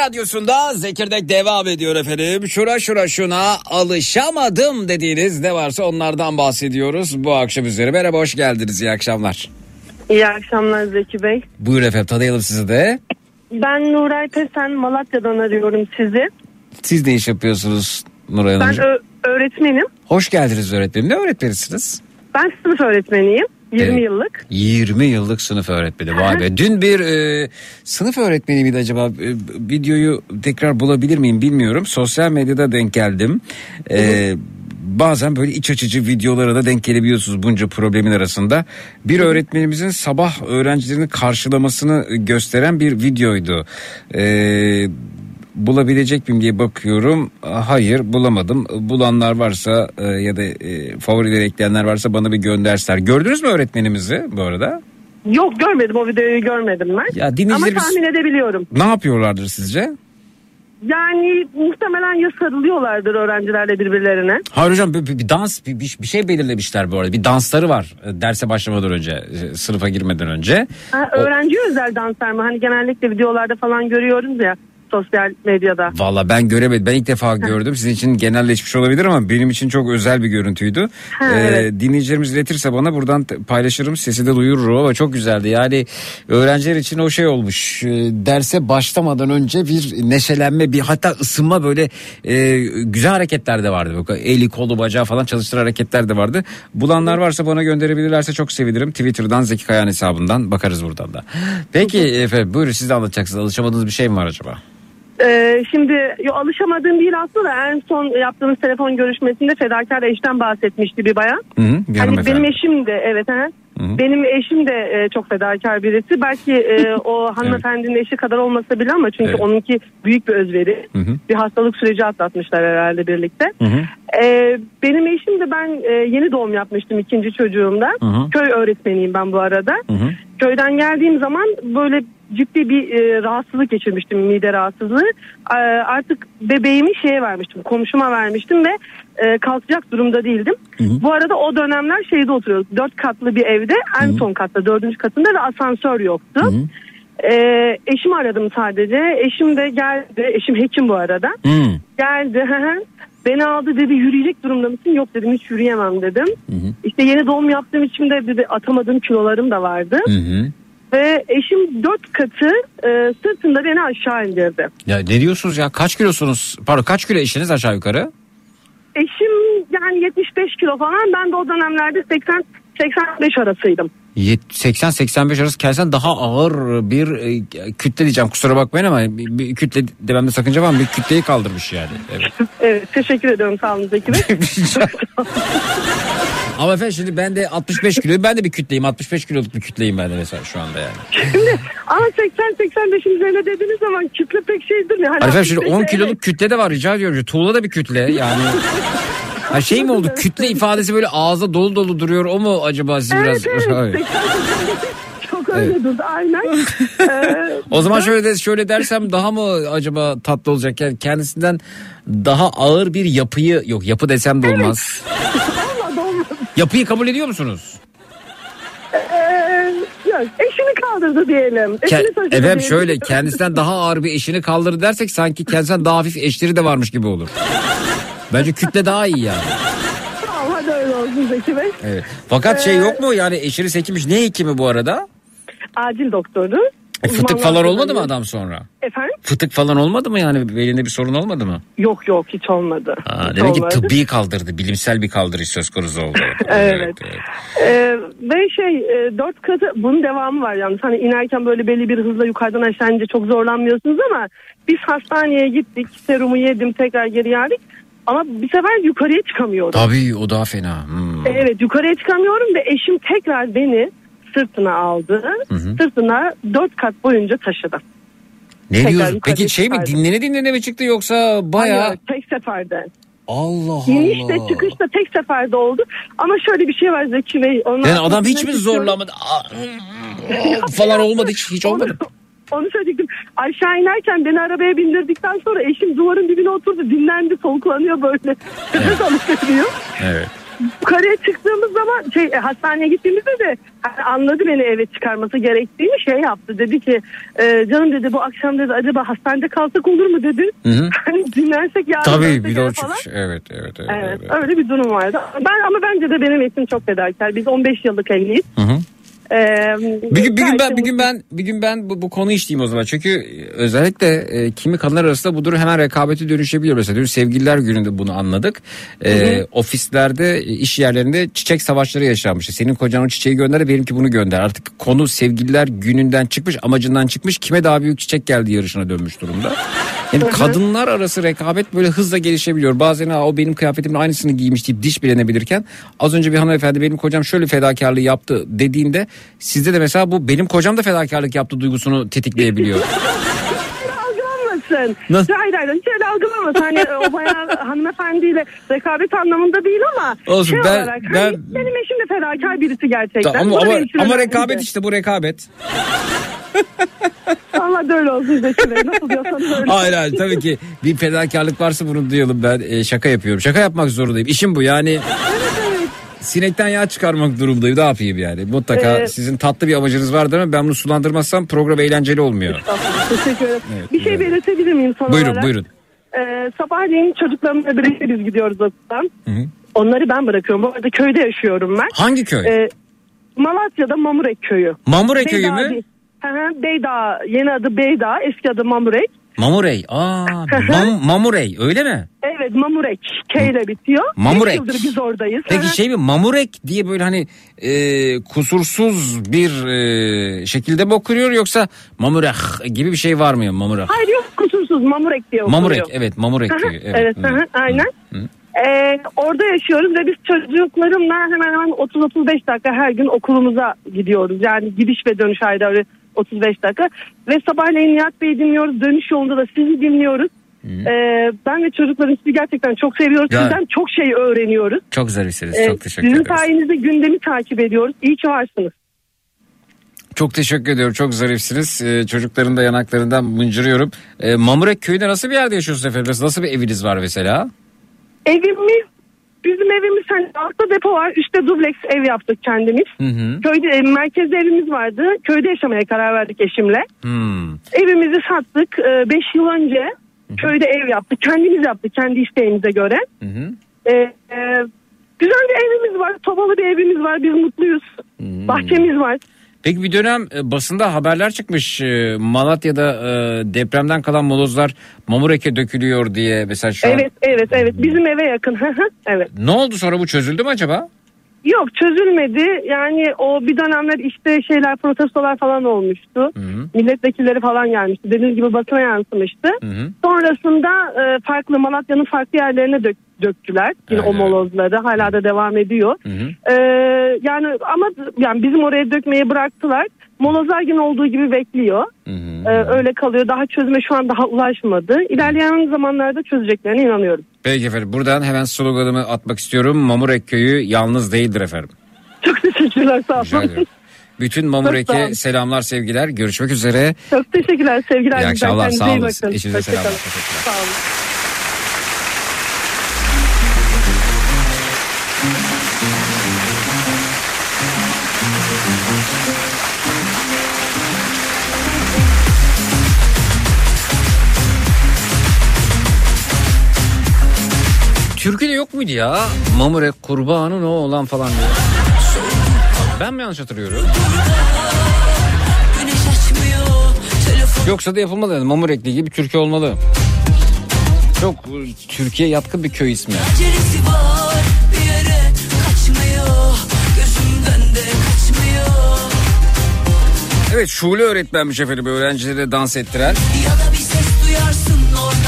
Radyosu'nda Zekirdek devam ediyor efendim. Şura şura şuna alışamadım dediğiniz ne varsa onlardan bahsediyoruz bu akşam üzere. Merhaba hoş geldiniz iyi akşamlar. İyi akşamlar Zeki Bey. Buyur efendim tanıyalım sizi de. Ben Nuray Pesen Malatya'dan arıyorum sizi. Siz ne iş yapıyorsunuz Nuray Ben Hanımcığım? ö- öğretmenim. Hoş geldiniz öğretmenim. Ne öğretmenisiniz? Ben sınıf öğretmeniyim. 20 Evet. yıllık. 20 yıllık sınıf öğretmeni. Vay be. Dün bir e, sınıf öğretmeni miydi acaba? E, videoyu tekrar bulabilir miyim bilmiyorum. Sosyal medyada denk geldim. E, bazen böyle iç açıcı videolara da denk gelebiliyorsunuz bunca problemin arasında. Bir öğretmenimizin sabah öğrencilerini karşılamasını gösteren bir videoydu. E, bulabilecek miyim diye bakıyorum. Hayır bulamadım. Bulanlar varsa e, ya da e, favorileri ekleyenler varsa bana bir gönderseler. Gördünüz mü öğretmenimizi bu arada? Yok görmedim o videoyu görmedim ben. Ya Ama tahmin edebiliyorum. ne yapıyorlardır sizce? Yani muhtemelen ya sarılıyorlardır öğrencilerle birbirlerine. Hayır hocam bir, bir- bir dans bir, bir, bir şey belirlemişler bu arada. Bir dansları var e, derse başlamadan önce sınıfa girmeden önce. Ha, öğrenciye özel danslar mı? Hani genellikle videolarda falan görüyoruz ya sosyal medyada. Valla ben göremedim. Ben ilk defa gördüm. Sizin için genelleşmiş olabilir ama benim için çok özel bir görüntüydü. Ha, Ee, evet. Dinleyicilerimiz iletirse bana buradan paylaşırım. Sesi de duyururum ama çok güzeldi. Yani öğrenciler için o şey olmuş. Ee, derse başlamadan önce bir neşelenme, bir hatta ısınma böyle e, güzel hareketler de vardı. Böyle Eli, kolu, bacağı falan çalıştıran hareketler de vardı. Bulanlar varsa bana gönderebilirlerse çok sevinirim. Twitter'dan Zeki Kayan hesabından bakarız buradan da. Peki efendim buyurun siz de anlatacaksınız. Alışamadığınız bir şey mi var acaba? Ee, şimdi yo, alışamadığım değil aslında en son yaptığımız telefon görüşmesinde fedakar eşten bahsetmişti bir bayan. Hı Hani benim eşim de evet ha. Benim eşim de e, çok fedakar birisi. Belki e, o hanımefendinin eşi kadar olmasa bile ama çünkü Evet. onunki büyük bir özveri. Hı hı. Bir hastalık süreci atlatmışlar herhalde birlikte. E, benim eşim de ben e, yeni doğum yapmıştım ikinci çocuğumda. Hı hı. Köy öğretmeniyim ben bu arada. Hı hı. Köyden geldiğim zaman böyle ciddi bir e, rahatsızlık geçirmiştim mide rahatsızlığı. E, artık bebeğimi şeye vermiştim komşuma vermiştim ve e, kalkacak durumda değildim. Bu arada o dönemler şeyde oturuyorduk dört katlı bir evde en son katta dördüncü katında ve asansör yoktu. E, eşimi aradım sadece eşim de geldi eşim hekim bu arada. Hı. Geldi hı hı. beni aldı dedi yürüyecek durumda mısın? Yok dedim hiç yürüyemem dedim. İşte yeni doğum yaptığım için de bir de atamadığım kilolarım da vardı. Hı hı. Ve eşim dört katı e, sırtında beni aşağı indirdi. Ya ne diyorsunuz ya? Kaç kilosunuz? Pardon kaç kilo eşiniz aşağı yukarı? Eşim yani 75 kilo falan ben de o dönemlerde 80 85 arasıydım. Yet- 80-85 arası kelsen daha ağır bir e, kütle diyeceğim kusura bakmayın ama bir, bir kütle dememde sakınca var mı? Bir kütleyi kaldırmış yani. Evet. Evet teşekkür ediyorum sağ olun Zeki Bey. ama efendim şimdi ben de 65 kiloyum ben de bir kütleyim 65 kiloluk bir kütleyim ben de mesela şu anda yani. Şimdi ama 80-85'in üzerine dediğiniz zaman kütle pek şeydir ya. Hani Efendim şimdi 10 65 kiloluk kütle de var rica ediyorum. Tuğla da bir kütle yani. Ha şey mi oldu kütle ifadesi böyle ağza dolu dolu duruyor o mu acaba siz biraz? Evet, evet. Hayır. Çok öyle durdu aynen. Ee, O zaman şöyle de, şöyle dersem daha mı acaba tatlı olacak? Yani kendisinden daha ağır bir yapıyı yok yapı desem de olmaz. olmadı. Yapıyı kabul ediyor musunuz? Ee, yok, eşini kaldırdı diyelim. Ke- Eşini taşıdı efendim diyelim. şöyle kendisinden daha ağır bir eşini kaldırdı dersek sanki kendisinden daha hafif eşleri de varmış gibi olur. Bence kütle daha iyi yani. Tamam hadi öyle olsun Zeki Bey. Evet. Fakat şey Ee, yok mu yani eşiniz hekimmiş ne hekimi bu arada? Acil doktoru. E, fıtık falan olmadı mı adam sonra? Efendim? Fıtık falan olmadı mı yani belinde bir sorun olmadı mı? Yok yok hiç olmadı. Ha, Hiç demek ki olmadı. tıbbi kaldırdı bilimsel bir kaldırış söz konusu oldu. Evet. Ee, ve şey e, dört katı bunun devamı var yalnız. Hani inerken böyle belli bir hızla yukarıdan aşağı inince çok zorlanmıyorsunuz ama biz hastaneye gittik. Serumu yedim tekrar geri geldik. Ama bir sefer yukarıya çıkamıyorum. Tabii o daha fena. Hmm. Evet yukarıya çıkamıyorum ve eşim tekrar beni sırtına aldı. Sırtına dört kat boyunca taşıdı. Ne Tekrar diyorsun? Peki şey mi dinlene dinlene mi çıktı yoksa bayağı Hayır, tek seferde. Allah İniş de Allah. çıkış da tek seferde oldu. Ama şöyle bir şey var Zeki Bey. Ondan Yani adam hiç mi zorlamadı? Falan olmadı hiç hiç olmadı. Onu söyleyecektim. Aşağı inerken beni arabaya bindirdikten sonra eşim duvarın dibine oturdu. Dinlendi, soluklanıyor böyle. Nefes alıp veriyor. Evet. Yukarıya çıktığımız zaman şey e, hastaneye gittiğimizde de hani anladı beni eve çıkarması gerektiğini şey yaptı. Dedi ki e, canım dedi bu akşam dedi acaba hastanede kalsak olur mu dedi. Hı hı. Hani dinlensek yarın Tabii bir de falan. Evet evet evet. Evet, evet. öyle bir durum vardı. Ben ama bence de benim eşim çok fedakar. Biz 15 yıllık evliyiz. Hı hı. Ee, Bir gün, bir gün ben bir gün ben bir gün ben bu, bu konu işleyeyim o zaman. Çünkü özellikle e, kimi kadınlar arasında bu durum hemen rekabete dönüşebiliyor. Mesela dün sevgililer gününde bunu anladık. E, ofislerde, iş yerlerinde çiçek savaşları yaşanmıştı. Senin kocan o çiçeği gönder, benimki bunu gönder. Artık konu sevgililer gününden çıkmış, amacından çıkmış. Kime daha büyük çiçek geldi yarışına dönmüş durumda. Yani kadınlar arası rekabet böyle hızla gelişebiliyor. Bazen "Aa, o benim kıyafetimin aynısını giymiş deyip diş bilenebilirken az önce bir hanımefendi benim kocam şöyle fedakarlığı yaptı dediğinde sizde de mesela bu benim kocam da fedakarlık yaptı duygusunu tetikleyebiliyor. algılanmasın. Nasıl? Hayır hayır hiç öyle algılanmasın. Hani o bayağı hanımefendiyle rekabet anlamında değil ama Olsun, şey ben- olarak ben- hani benim eşim de fedakar birisi gerçekten. ama da ama, ama önemli. rekabet işte bu rekabet. Allah da öyle olsun Zeki Bey. Nasıl diyorsanız öyle. Hayır hayır tabii ki bir fedakarlık varsa bunu duyalım ben e, şaka yapıyorum. Şaka yapmak zorundayım. İşim bu yani. Sinekten yağ çıkarmak durumundayım. Ne yapayım yani? Mutlaka Ee, sizin tatlı bir amacınız vardır ama ben bunu sulandırmazsam program eğlenceli olmuyor. Teşekkür ederim. Evet, bir şey belirtebilir miyim son Buyurun olarak? buyurun. Ee, sabahleyin çocuklarımla birlikte biz gidiyoruz okuldan. Onları ben bırakıyorum. Bu arada köyde yaşıyorum ben. Hangi köy? Ee, Malatya'da Mamurek köyü. Mamurek köyü Beydağ mü? değil. Hı hı, Beydağ, yeni adı Beydağ, eski adı Mamurek. Mamurey. Aa, Mam- Mamurey öyle mi? Evet Mamurek K ile bitiyor. Mamurek. Yıldır biz oradayız. Peki şey mi Mamurek diye böyle hani e, kusursuz bir e, şekilde mi okunuyor yoksa Mamurek gibi bir şey var mı Mamurek? Hayır yok kusursuz Mamurek diye okunuyor. Mamurek evet Mamurek köyü. Evet. Evet, Hı. aynen. Hı. Ee, orada yaşıyoruz ve biz çocuklarımla hemen hemen 30-35 dakika her gün okulumuza gidiyoruz. Yani gidiş ve dönüş ayda öyle 35 dakika. Ve sabahleyin Nihat Bey'i dinliyoruz. Dönüş yolunda da sizi dinliyoruz. Ee, ben ve çocuklarım sizi gerçekten çok seviyoruz. Ya- Sizden çok şey öğreniyoruz. Çok zarifsiniz. Ee, Çok teşekkür sizin ederiz. sayenizde gündemi takip ediyoruz. İyi ki varsınız. Çok teşekkür ediyorum. Çok zarifsiniz. Ee, çocukların da yanaklarından mıncırıyorum. Ee, Mamurek köyünde nasıl bir yerde yaşıyorsunuz efendim? Nasıl bir eviniz var mesela? Evimiz bizim evimiz hani altta depo var. Üstte dubleks ev yaptık kendimiz. Hı hı. Köyde e, merkezde evimiz vardı. Köyde yaşamaya karar verdik eşimle. Hmm. Evimizi sattık 5 yıl önce. Köyde ev yaptık. Kendimiz yaptık kendi isteğimize göre. Hı hı. Ee, e, güzel bir evimiz var. Sobalı bir evimiz var. Biz mutluyuz. Hmm. Bahçemiz var. Peki bir dönem e, basında haberler çıkmış. E, Malatya'da e, depremden kalan molozlar Mamurek'e dökülüyor diye. Mesela şu an- Evet evet evet. Bizim eve yakın. evet. Ne oldu sonra bu çözüldü mü acaba? Yok çözülmedi. Yani o bir dönemler işte şeyler protestolar falan olmuştu. Hı hı. Milletvekilleri falan gelmişti. Dediğiniz gibi basına yansımıştı. Hı hı. Sonrasında e, farklı Malatya'nın farklı yerlerine dök, döktüler. Yine Evet, o molozları hala da devam ediyor. Hı hı. E, yani ama yani bizim oraya dökmeyi bıraktılar. Molozlar yine olduğu gibi bekliyor. Hı hı. E, öyle kalıyor. Daha çözüme şu an daha ulaşmadı. İlerleyen zamanlarda çözeceklerine inanıyorum. Peki efendim buradan hemen sloganımı atmak istiyorum. Mamurek köyü yalnız değildir efendim. Çok teşekkürler sağ olun. Bütün Mamurek'e selamlar sevgiler. Görüşmek üzere. Çok teşekkürler. Sevgiler. İyi akşamlar, sağ olun. Hoşça selamlar, teşekkürler. Sağ olun. Muydu ya? Mamurek kurbanın o olan falan diye. Ben mi yanlış hatırlıyorum? Yoksa da yapılmalı yani. Mamurekli gibi Türkiye olmalı. Çok Türkiye yatkın bir köy ismi. Var bir yere kaçmıyor Evet Şule öğretmenmiş efendim öğrencilere dans ettiren. Ya da bir ses duyarsın oradan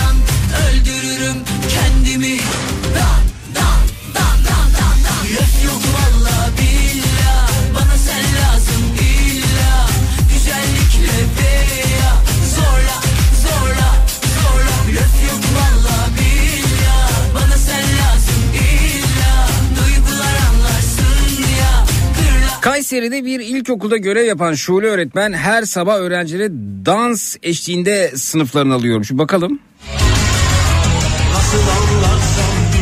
Kayseri'de bir ilkokulda görev yapan Şule öğretmen her sabah öğrencilere dans eşliğinde sınıflarını alıyormuş. Bakalım.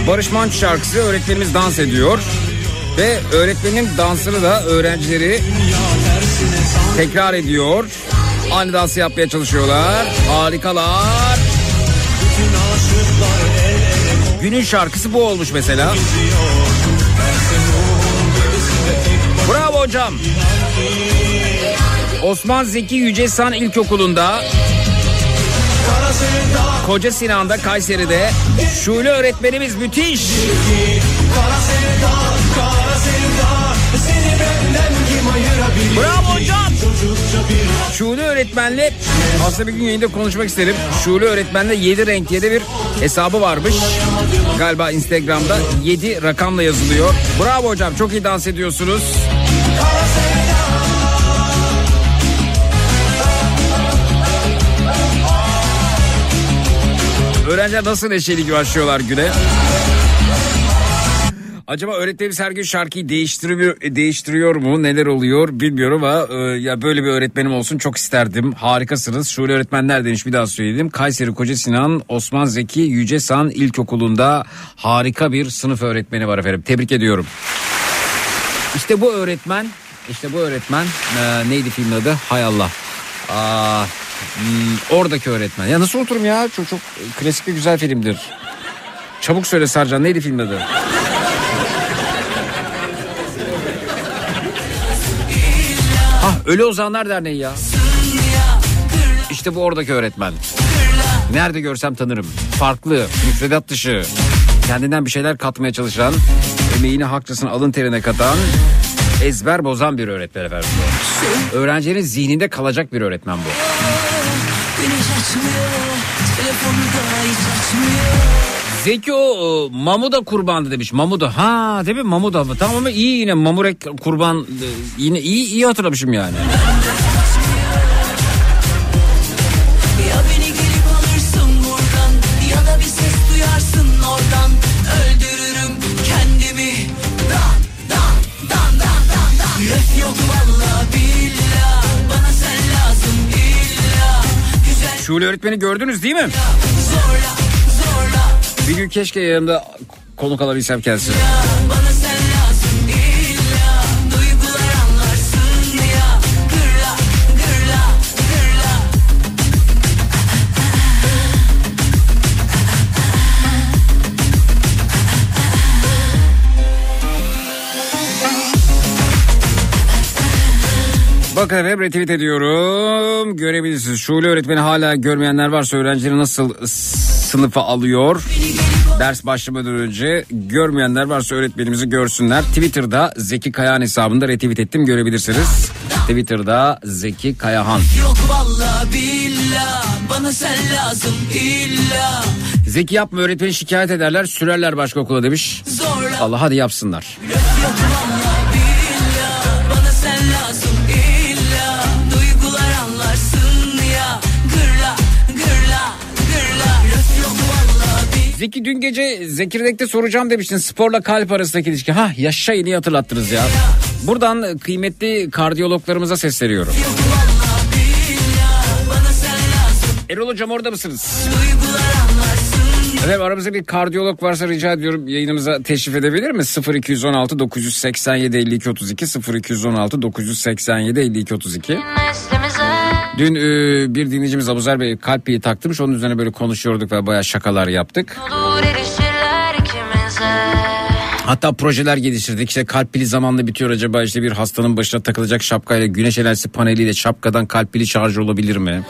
Barış Manço şarkısı öğretmenimiz dans ediyor. Ve öğretmenin dansını da öğrencileri tekrar ediyor. Aynı dansı yapmaya çalışıyorlar. Harikalar. Günün şarkısı bu olmuş mesela. Bravo hocam. Osman Zeki Yücesan İlkokulu'nda Koca Sinan'da Kayseri'de Şule öğretmenimiz müthiş. Bravo hocam. Şule öğretmenle aslında bir gün yayında konuşmak isterim. Şule öğretmenle 7 renk 7 bir hesabı varmış. Galiba Instagram'da 7 rakamla yazılıyor. Bravo hocam çok iyi dans ediyorsunuz. Öğrenciler nasıl neşeli başlıyorlar güne? Acaba öğretmenimiz her gün şarkıyı değiştiriyor, değiştiriyor mu? Neler oluyor bilmiyorum ama e, ya böyle bir öğretmenim olsun çok isterdim. Harikasınız. Şöyle öğretmenler demiş bir daha söyleyelim. Kayseri Koca Sinan Osman Zeki Yücesan İlkokulu'nda harika bir sınıf öğretmeni var efendim. Tebrik ediyorum. İşte bu öğretmen, işte bu öğretmen e, neydi filmin adı? Hay Allah. Aa, hmm, oradaki öğretmen. Ya nasıl unuturum ya? Çok çok klasik bir güzel filmdir. Çabuk söyle Sarcan neydi filmin adı? Ah Ölü Ozanlar Derneği ya. İşte bu oradaki öğretmen. Nerede görsem tanırım. Farklı, müfredat dışı. Kendinden bir şeyler katmaya çalışan, emeğini hakçasını alın terine katan, ezber bozan bir öğretmen efendim bu. Öğrencilerin zihninde kalacak bir öğretmen bu. Zeki o e, Mamuda kurbandı demiş. Mamuda ha değil mi Mamuda mı? Tamam ama iyi yine Mamurek kurban e, yine iyi iyi hatırlamışım yani. Şule öğretmeni gördünüz değil mi? Bir gün keşke yanımda konuk alabilsem kendisini. Hep retweet ediyorum. Görebilirsiniz. Şule öğretmeni hala görmeyenler varsa öğrencileri nasıl sınıfa alıyor. Ders başlamadan önce görmeyenler varsa öğretmenimizi görsünler. Twitter'da Zeki Kayahan hesabında retweet ettim görebilirsiniz. Twitter'da Zeki Kayahan. Yok valla Bana sen lazım illa Zeki yapma öğretmeni şikayet ederler sürerler başka okula demiş. Zorla Allah hadi yapsınlar. Yok Zeki dün gece Zekirdek'te soracağım demiştin sporla kalp arasındaki ilişki. Ha yaşa yeni hatırlattınız ya. Buradan kıymetli kardiyologlarımıza sesleniyorum. Erol hocam orada mısınız? Efendim aramızda bir kardiyolog varsa rica ediyorum yayınımıza teşrif edebilir mi? 0216 987 52 32 0216 987 52 32 Dün e, bir dinleyicimiz Abuzer Bey kalp piyi taktırmış onun üzerine böyle konuşuyorduk ve bayağı şakalar yaptık. Hatta projeler geliştirdik. İşte kalp pili zamanla bitiyor acaba işte bir hastanın başına takılacak şapkayla güneş enerjisi paneliyle şapkadan kalp pili şarj olabilir mi?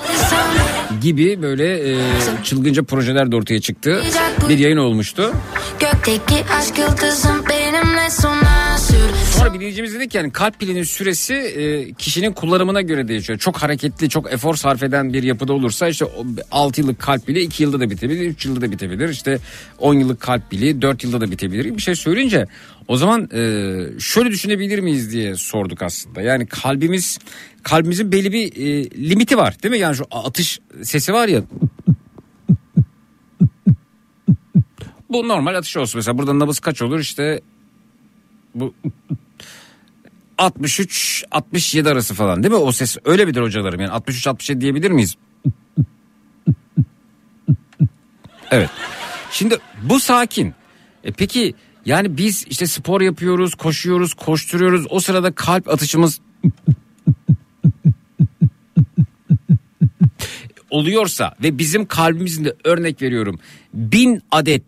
Gibi böyle e, çılgınca projeler de ortaya çıktı. Bir yayın olmuştu. Gökteki aşk yıldızım benimle sona Sonra bir dinleyicimiz dedik yani kalp pilinin süresi e, kişinin kullanımına göre değişiyor. Çok hareketli, çok efor sarf eden bir yapıda olursa işte 6 yıllık kalp pili 2 yılda da bitebilir, 3 yılda da bitebilir. İşte 10 yıllık kalp pili 4 yılda da bitebilir. Bir şey söyleyince o zaman e, şöyle düşünebilir miyiz diye sorduk aslında. Yani kalbimiz kalbimizin belli bir e, limiti var değil mi? Yani şu atış sesi var ya. Bu normal atış olsun mesela. Burada nabız kaç olur işte bu 63 67 arası falan değil mi o ses öyle midir hocalarım yani 63 67 diyebilir miyiz? Evet. Şimdi bu sakin. E peki yani biz işte spor yapıyoruz, koşuyoruz, koşturuyoruz. O sırada kalp atışımız oluyorsa ve bizim kalbimizin de örnek veriyorum bin adet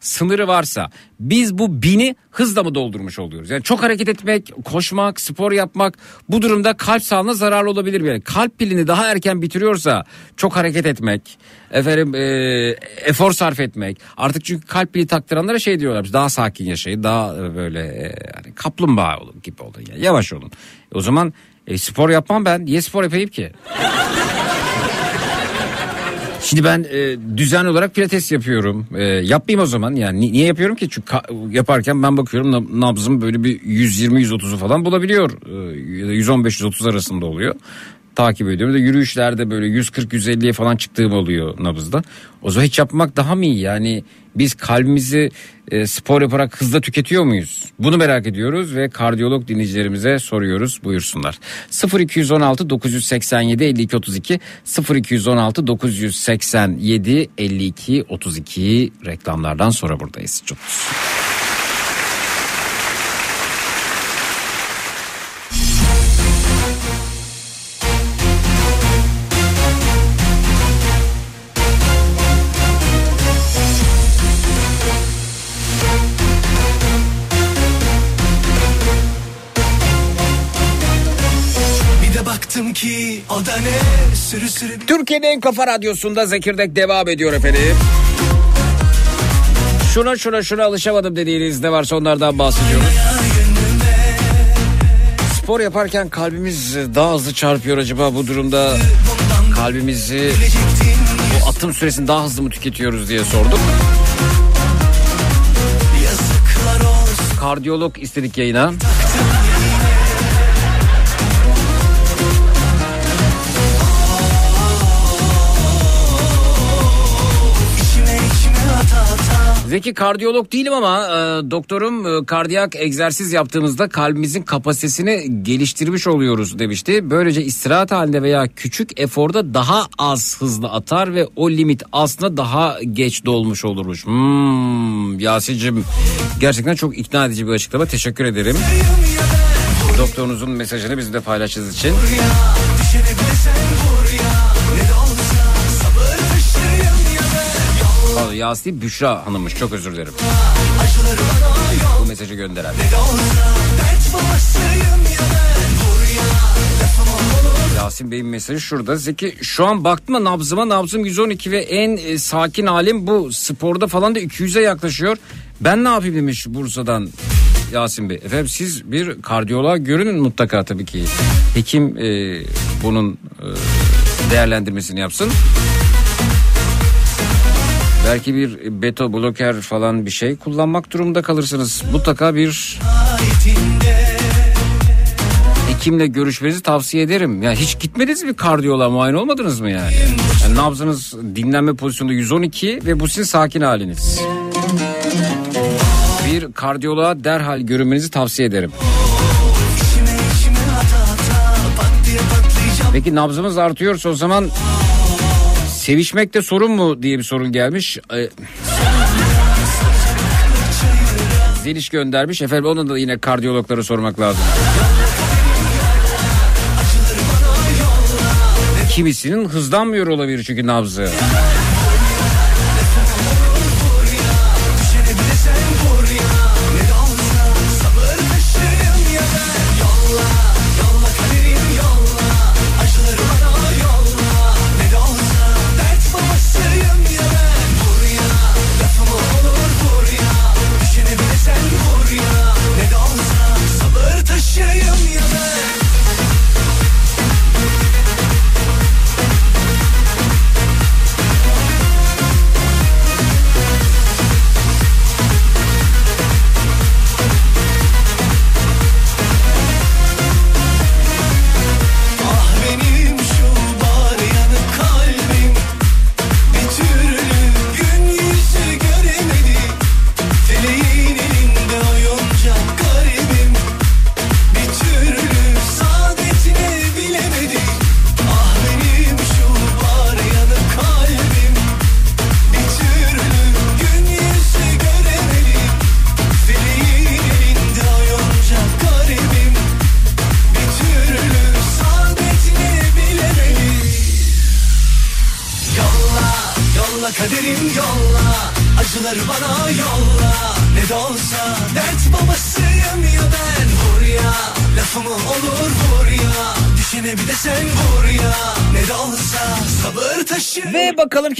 sınırı varsa biz bu bini hızla mı doldurmuş oluyoruz? Yani çok hareket etmek, koşmak, spor yapmak bu durumda kalp sağlığına zararlı olabilir. Yani kalp pilini daha erken bitiriyorsa çok hareket etmek, efendim e, efor sarf etmek. Artık çünkü kalp pili taktıranlara şey diyorlar daha sakin yaşayın, daha e, böyle e, yani kaplumbağa olun gibi olun. Yani yavaş olun. E, o zaman e, spor yapmam ben. Niye spor yapayım ki? Şimdi ben e, düzenli olarak pilates yapıyorum. E, yapmayayım o zaman yani Ni- niye yapıyorum ki? Çünkü ka- yaparken ben bakıyorum nab- nabzım böyle bir 120-130'u falan bulabiliyor. E, ya da 115-130 arasında oluyor. Takip ediyorum. De yürüyüşlerde böyle 140-150'ye falan çıktığım oluyor nabızda. O zaman hiç yapmak daha mı iyi? Yani biz kalbimizi e, spor yaparak hızla tüketiyor muyuz? Bunu merak ediyoruz ve kardiyolog dinleyicilerimize soruyoruz. Buyursunlar. 0216 987 52 32 0216 987 52 32 reklamlardan sonra buradayız. Çok Türkiye'nin en kafa radyosunda Zekirdek devam ediyor efendim. Şuna şuna şuna alışamadım dediğiniz ne varsa onlardan bahsediyoruz. Spor yaparken kalbimiz daha hızlı çarpıyor acaba bu durumda kalbimizi bu atım süresini daha hızlı mı tüketiyoruz diye sorduk. Kardiyolog istedik yayına. Zeki kardiyolog değilim ama e, doktorum e, kardiyak egzersiz yaptığımızda kalbimizin kapasitesini geliştirmiş oluyoruz demişti. Böylece istirahat halinde veya küçük eforda daha az hızlı atar ve o limit aslında daha geç dolmuş olurmuş. Hmm, Yasin'cim gerçekten çok ikna edici bir açıklama teşekkür ederim. Doktorunuzun mesajını bizimle paylaştığınız için. düşene Yasin Büşra Hanım'mış çok özür dilerim. Bu mesajı gönderen. Yasin Bey'in mesajı şurada. Zeki şu an baktım nabzıma nabzım 112 ve en e, sakin halim bu. Sporda falan da 200'e yaklaşıyor. Ben ne yapayım demiş Bursa'dan Yasin Bey. Efendim siz bir kardiyoloğa görünün mutlaka tabii ki. Hekim e, bunun e, değerlendirmesini yapsın. Belki bir beta bloker falan bir şey kullanmak durumunda kalırsınız. Mutlaka bir hekimle görüşmenizi tavsiye ederim. Ya hiç gitmediniz mi kardiyoloğa muayene olmadınız mı yani? yani nabzınız dinlenme pozisyonunda 112 ve bu sizin sakin haliniz. Bir kardiyoloğa derhal görünmenizi tavsiye ederim. Peki nabzımız artıyorsa o zaman sevişmekte sorun mu diye bir sorun gelmiş. Ee, Zeliş göndermiş. Efendim onu da yine kardiyologlara sormak lazım. Kimisinin hızlanmıyor olabilir çünkü nabzı.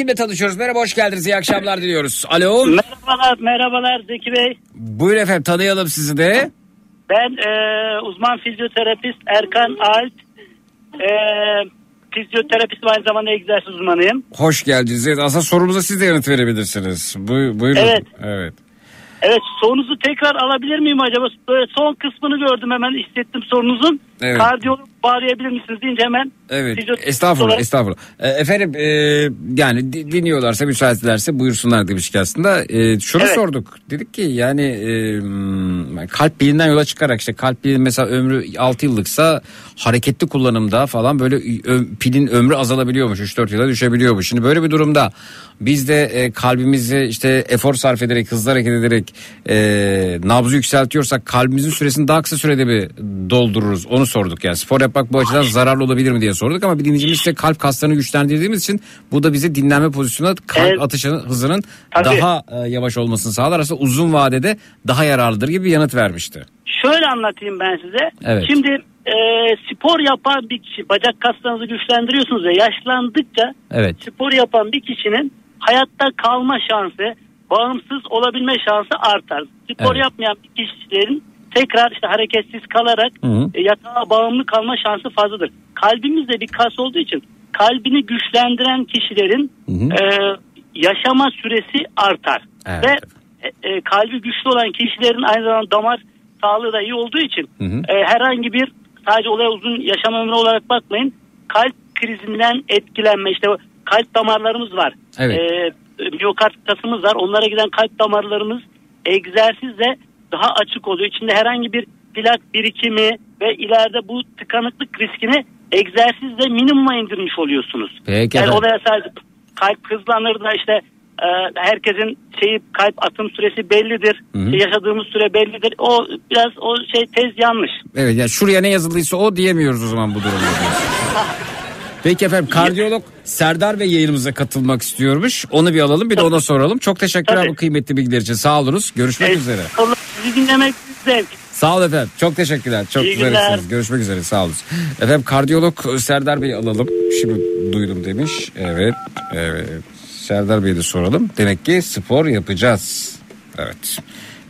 Kimle tanışıyoruz. Merhaba hoş geldiniz. İyi akşamlar diliyoruz. Alo. Merhabalar, merhabalar Zeki Bey. Buyurun efendim tanıyalım sizi de. Ben e, uzman fizyoterapist Erkan Alp. E, fizyoterapistim aynı zamanda egzersiz uzmanıyım. Hoş geldiniz. Evet, aslında sorumuza siz de yanıt verebilirsiniz. Buy- buyurun. Evet. Evet. Evet sorunuzu tekrar alabilir miyim acaba? Böyle son kısmını gördüm hemen hissettim sorunuzun. Evet. Kardiyolog bağlayabilir misiniz deyince hemen. Evet. Estağfurullah, olarak- estağfurullah. E, efendim e, yani di- dinliyorlarsa, müsaitlerse buyursunlar demiştik aslında. E, şunu Evet. sorduk. Dedik ki yani e, m, kalp pilinden yola çıkarak işte kalp pilin mesela ömrü 6 yıllıksa hareketli kullanımda falan böyle ö- pilin ömrü azalabiliyormuş. 3-4 yıla düşebiliyormuş. Şimdi böyle bir durumda biz de e, kalbimizi işte efor sarf ederek, hızlı hareket ederek e, nabzı yükseltiyorsak kalbimizin süresini daha kısa sürede mi doldururuz? Onu sorduk yani. Spor yapmak bu açıdan zararlı olabilir mi diye sorduk ama bir dinleyicimiz ise kalp kaslarını güçlendirdiğimiz için bu da bize dinlenme pozisyonunda kalp Evet. atışının hızının Tabii. daha e, yavaş olmasını sağlar. Aslında uzun vadede daha yararlıdır gibi bir yanıt vermişti. Şöyle anlatayım ben size. Evet. Şimdi e, spor yapan bir kişi bacak kaslarınızı güçlendiriyorsunuz ve yaşlandıkça Evet. spor yapan bir kişinin hayatta kalma şansı, bağımsız olabilme şansı artar. Spor Evet. yapmayan bir kişilerin tekrar işte hareketsiz kalarak Hı hı. e, yatağa bağımlı kalma şansı fazladır. Kalbimiz de bir kas olduğu için kalbini güçlendiren kişilerin Hı hı. e, yaşama süresi artar. Evet. Ve e, e, kalbi güçlü olan kişilerin aynı zamanda damar sağlığı da iyi olduğu için Hı hı. e, herhangi bir sadece olaya uzun yaşam ömrü olarak bakmayın. Kalp krizinden etkilenme işte kalp damarlarımız var. Evet. E, miyokard kasımız var. Onlara giden kalp damarlarımız egzersizle daha açık oluyor. İçinde herhangi bir plak birikimi ve ileride bu tıkanıklık riskini egzersizle minimuma indirmiş oluyorsunuz. Peki yani olaya sadece kalp hızlanır da işte e, herkesin şeyi kalp atım süresi bellidir. Hı hı. Yaşadığımız süre bellidir. O biraz o şey tez yanlış. Evet yani şuraya ne yazıldıysa o diyemiyoruz o zaman bu durumda. Peki efendim kardiyolog Serdar Bey yayınımıza katılmak istiyormuş. Onu bir alalım bir de ona soralım. Çok teşekkürler Tabii. bu kıymetli bilgiler için. Sağ olunuz. Görüşmek üzere. Allah sizi dinlemek zevk. Sağ olun efendim. Çok teşekkürler. Çok İyi günler. Görüşmek üzere. Sağ olun. Efendim kardiyolog Serdar Bey'i alalım. Şimdi duydum demiş. Evet. Evet. Serdar Bey'i de soralım. Demek ki spor yapacağız. Evet.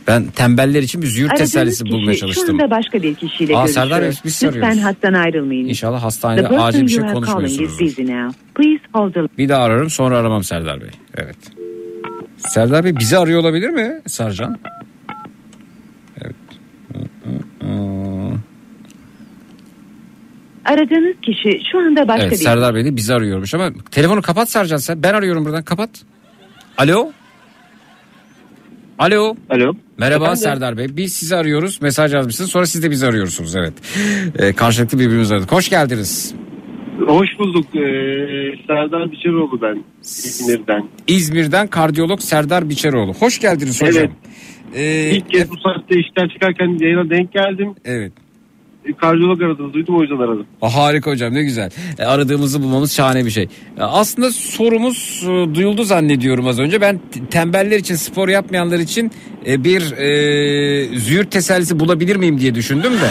Ben tembeller için bir züğürt Aradığınız tesellisi kişi bulmaya Şu çalıştım. anda başka bir kişiyle Aa, görüşüyor. Serdar Bey, biz Lütfen arıyoruz. hattan ayrılmayın. İnşallah The hastanede person acil bir şey konuşmuyorsunuz. the Bir daha ararım sonra aramam Serdar Bey. Evet. Serdar Bey bizi arıyor olabilir mi Sarcan? Evet. Aradığınız kişi şu anda başka Evet bir Serdar Bey de bizi arıyormuş ama telefonu kapat Sarcan sen. Ben arıyorum buradan kapat. Alo. Alo. Alo. Merhaba Efendim? Serdar Bey. Biz sizi arıyoruz. Mesaj yazmışsınız. Sonra siz de bizi arıyorsunuz. Evet. Ee, karşılıklı birbirimizi aradık. Hoş geldiniz. Hoş bulduk. Ee, Serdar Biçeroğlu ben. İzmir'den. İzmir'den kardiyolog Serdar Biçeroğlu. Hoş geldiniz hocam. Evet. Ee, İlk kez bu saatte işten çıkarken yayına denk geldim. Evet. E, Kardiyolog aradınız duydum o yüzden aradım. Ah, harika hocam ne güzel. E, aradığımızı bulmamız şahane bir şey. E, aslında sorumuz e, duyuldu zannediyorum az önce. Ben tembeller için spor yapmayanlar için e, bir e, züğürt tesellisi bulabilir miyim diye düşündüm de.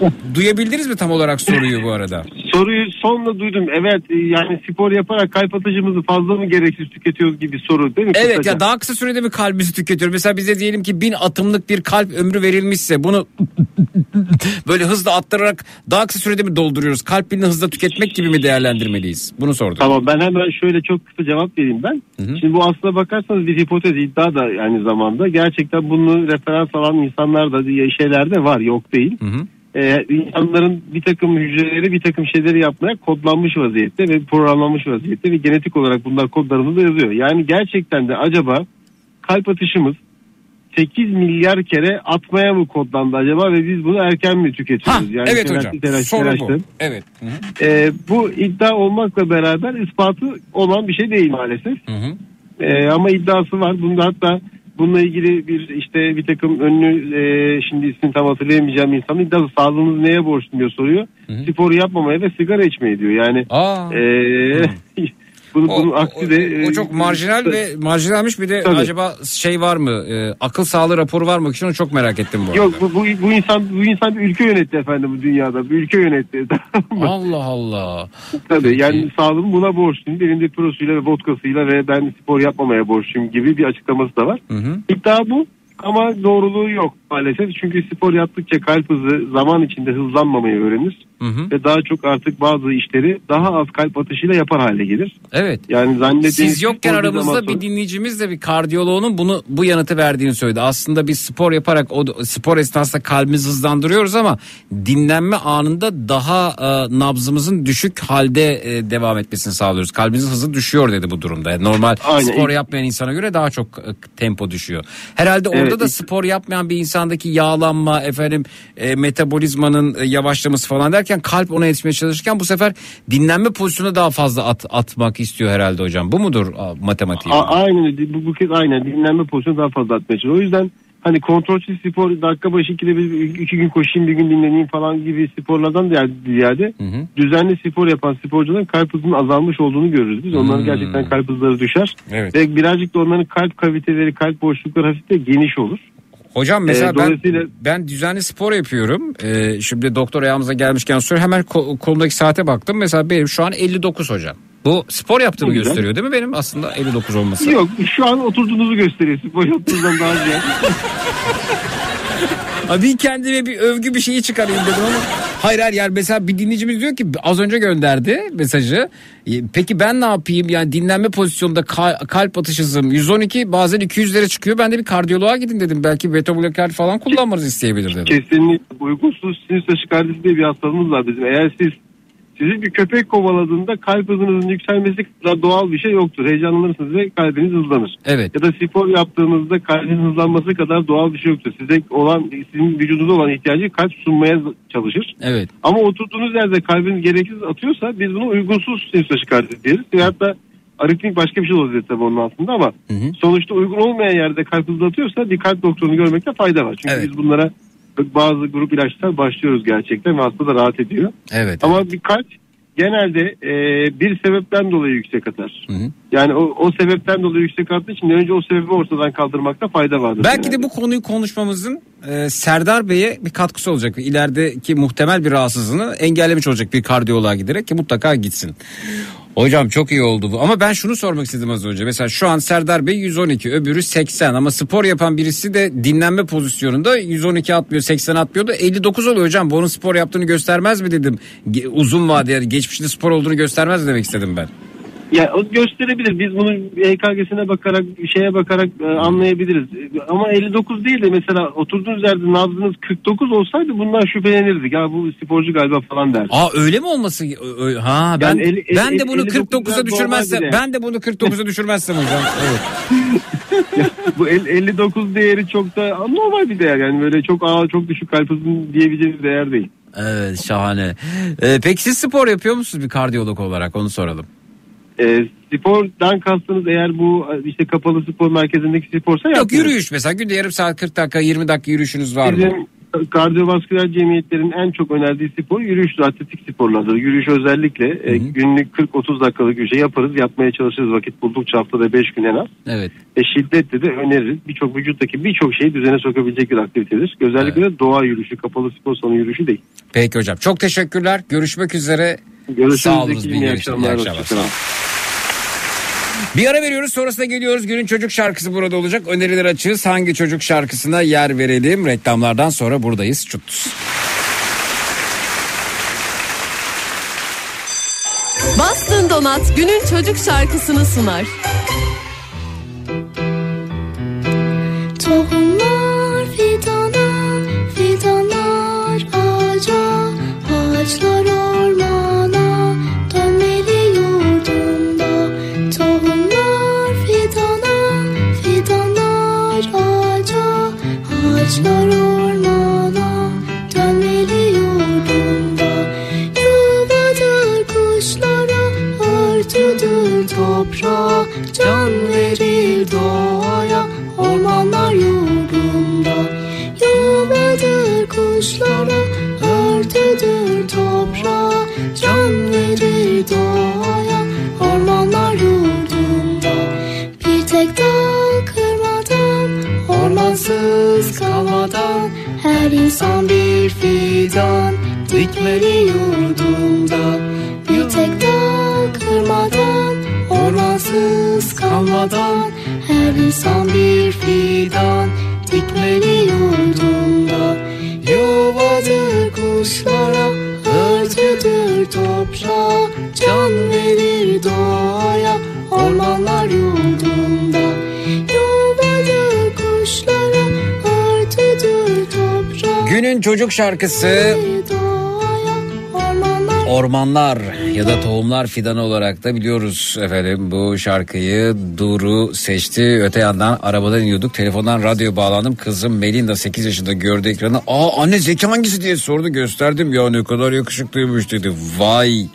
Duyabildiniz mi tam olarak soruyu bu arada? Soruyu sonunda duydum. Evet e, yani spor yaparak kalp atışımızı fazla mı gereksiz tüketiyoruz gibi soru değil mi? Evet Kısaca. ya daha kısa sürede mi kalbimizi tüketiyor? Mesela bize diyelim ki bin atımlık bir kalp ömrü verilmişse bunu böyle hızla attırarak daha kısa sürede mi dolduruyoruz? Kalp pilini hızla tüketmek gibi mi değerlendirmeliyiz? Bunu sordum. Tamam ben hemen şöyle çok kısa cevap vereyim ben. Şimdi bu aslına bakarsanız bir hipotez iddia da aynı zamanda. Gerçekten bunu referans alan insanlar da şeyler de var yok değil. Ee, insanların bir takım hücreleri bir takım şeyleri yapmaya kodlanmış vaziyette ve programlanmış vaziyette ve genetik olarak bunlar kodlarımızda yazıyor. Yani gerçekten de acaba kalp atışımız 8 milyar kere atmaya mı kodlandı acaba ve biz bunu erken mi tüketiyoruz? yani evet telaşlı hocam. telaşlı Soru bu. telaşlı. Evet. Hı hı. Ee, bu iddia olmakla beraber ispatı olan bir şey değil maalesef. Ee, ama iddiası var. Bunda hatta bununla ilgili bir işte bir takım önlü e, şimdi ismini tam hatırlayamayacağım insan iddiası sağlığınız neye borçlu diyor soruyor. Sporu yapmamaya ve sigara içmeye diyor. Yani e, Bunun, O- bunun aksi de... O e, çok marjinal ve marjinalmiş bir de Tabii. acaba şey var mı? e, akıl sağlığı raporu var mı? Onu çok merak ettim bu arada. Yok bu, bu, bu insan bu insan bir ülke yönetti efendim bu dünyada. Bir ülke yönetti. Allah Allah. Tabii yani sağlığım buna borçluyum. Benim de prosuyla ve vodkasıyla ve ben spor yapmamaya borçluyum gibi bir açıklaması da var. Hı hı. İddia bu ama doğruluğu yok maalesef. Çünkü spor yaptıkça kalp hızı zaman içinde hızlanmamayı öğrenir. Hı hı. Ve daha çok artık bazı işleri daha az kalp atışıyla yapar hale gelir. Evet. Yani zannettiğiniz Siz yokken bir aramızda bir sonra- dinleyicimiz de bir kardiyoloğunun bunu bu yanıtı verdiğini söyledi. Aslında biz spor yaparak o spor esnasında kalbimizi hızlandırıyoruz ama dinlenme anında daha e, nabzımızın düşük halde e, devam etmesini sağlıyoruz. Kalbimizin hızı düşüyor dedi bu durumda. Yani normal Aynen. spor yapmayan insana göre daha çok e, tempo düşüyor. Herhalde orada Evet. da spor yapmayan bir insandaki yağlanma efendim e, metabolizmanın e, yavaşlaması falan derken kalp ona yetişmeye çalışırken bu sefer dinlenme pozisyonuna daha fazla at, atmak istiyor herhalde hocam. Bu mudur matematiği? A- aynen bu, bu kez aynen dinlenme pozisyonu daha fazla atmaya çalışıyor. O yüzden hani kontrolsüz spor dakika başı ikide bir iki gün koşayım bir gün dinleneyim falan gibi sporlardan da ziyade düzenli spor yapan sporcuların kalp hızının azalmış olduğunu görürüz biz. Onların Hmm. gerçekten kalp hızları düşer. Evet. Ve birazcık da onların kalp kaviteleri, kalp boşlukları hafif de geniş olur. Hocam mesela Ee, ben dolayısıyla- ben düzenli spor yapıyorum. Ee, şimdi doktor ayağımıza gelmişken soruyor. Hemen ko- kolumdaki saate baktım. Mesela benim şu an 59 hocam. Bu spor yaptığımı Güzel. gösteriyor değil mi benim aslında 59 olması? Yok şu an oturduğunuzu gösteriyor. Spor yaptığınızdan daha ziyade. Abi kendime bir övgü bir şeyi çıkarayım dedim ama hayır hayır yani mesela bir dinleyicimiz diyor ki az önce gönderdi mesajı. E, Peki ben ne yapayım yani dinlenme pozisyonunda kal- kalp atış hızım 112 bazen 200'lere çıkıyor. Ben de bir kardiyoloğa gidin dedim. Belki beta bloker falan kullanmanızı isteyebilir dedim. Kesinlikle uygunsuz sinüs taşikardisi diye bir hastalığımız var bizim. Eğer siz sizi bir köpek kovaladığında kalp hızınızın yükselmesi kadar doğal bir şey yoktur. Heyecanlanırsınız ve kalbiniz hızlanır. Evet. Ya da spor yaptığınızda kalbin hızlanması kadar doğal bir şey yoktur. Size olan sizin vücudunuza olan ihtiyacı kalp sunmaya çalışır. Evet. Ama oturduğunuz yerde kalbiniz gereksiz atıyorsa biz bunu uygunsuz sinüs taşikardisi deriz. Ve hatta aritmik başka bir şey olabilir tabii onun altında ama sonuçta uygun olmayan yerde kalp hızlı atıyorsa bir kalp doktorunu görmekte fayda var. Çünkü Evet. biz bunlara bazı grup ilaçlar başlıyoruz gerçekten ve hasta da rahat ediyor. Evet. Ama bir kalp genelde e, bir sebepten dolayı yüksek atar. Yani o, o sebepten dolayı yüksek attığı için önce o sebebi ortadan kaldırmakta fayda vardır. Belki de bu konuyu konuşmamızın e, Serdar Bey'e bir katkısı olacak. İlerideki muhtemel bir rahatsızlığını engellemiş olacak bir kardiyoloğa giderek ki mutlaka gitsin. Hocam çok iyi oldu bu. Ama ben şunu sormak istedim az önce. Mesela şu an Serdar Bey 112 öbürü 80 ama spor yapan birisi de dinlenme pozisyonunda 112 atmıyor 80 atmıyor da 59 oluyor hocam. Bu onun spor yaptığını göstermez mi dedim. Uzun vadeli geçmişte spor olduğunu göstermez demek istedim ben. Ya o gösterebilir. Biz bunu EKG'sine bakarak, şeye bakarak e, anlayabiliriz. Ama 59 değil de mesela oturduğunuz yerde nabzınız 49 olsaydı bundan şüphelenirdik. Ya bu sporcu galiba falan der. Aa öyle mi olması? Ha ben Yani el- el- ben de bunu 59 49'a biraz düşürmezsem ben de bunu 49'a düşürmezsem hocam. Evet. bu el- 59 değeri çok da normal bir değer. Yani böyle çok ağır, çok düşük kalp hızının diyebileceğimiz değer değil. Evet şahane. Ee, peki siz spor yapıyor musunuz bir kardiyolog olarak onu soralım. E, spordan kastınız eğer bu e, işte kapalı spor merkezindeki sporsa Yok yapmıyoruz. yürüyüş mesela günde yarım saat 40 dakika 20 dakika yürüyüşünüz var mı? Bizim kardiyovasküler cemiyetlerin en çok önerdiği spor yürüyüştür, atletik sporlardır. Yürüyüş özellikle e, günlük 40-30 dakikalık bir şey yaparız, yapmaya çalışırız vakit buldukça haftada 5 gün en az. Evet. E, şiddetle de öneririz. Birçok vücuttaki birçok şeyi düzene sokabilecek bir aktivitedir. Özellikle de doğa yürüyüşü, kapalı spor salonu yürüyüşü değil. Peki hocam çok teşekkürler. Görüşmek üzere. Görüşürüz. Sağ olun. Zeki, iyi akşamlar. Bir ara veriyoruz sonrasında geliyoruz. Günün çocuk şarkısı burada olacak. Öneriler açığız. Hangi çocuk şarkısına yer verelim? Reklamlardan sonra buradayız. Çutuz. Bastın Donat günün çocuk şarkısını sunar. Taşa can verir doğaya Ormanlar yurdunda. Yuvadır kuşlara Örtüdür toprağa. Can verir doğaya Ormanlar yurdunda. Bir tek dağ kırmadan Ormansız kalmadan Her insan bir fidan Dikmeli yurdunda. Bir tek dağ kırmadan Ormansız kalmadan Her insan bir fidan Dikmeli yurdumda Yuvadır kuşlara Örtüdür toprağa Can verir doğaya Ormanlar yurdumda Yuvadır kuşlara Örtüdür toprağa Günün çocuk şarkısı Ormanlar ya da Tohumlar Fidanı olarak da biliyoruz efendim bu şarkıyı Duru seçti. Öte yandan arabadan iniyorduk telefondan radyo bağlandım. Kızım Melinda 8 yaşında gördü ekranı. Aa anne Zeki hangisi diye sordu gösterdim. Ya ne kadar yakışıklıymış dedi. Vay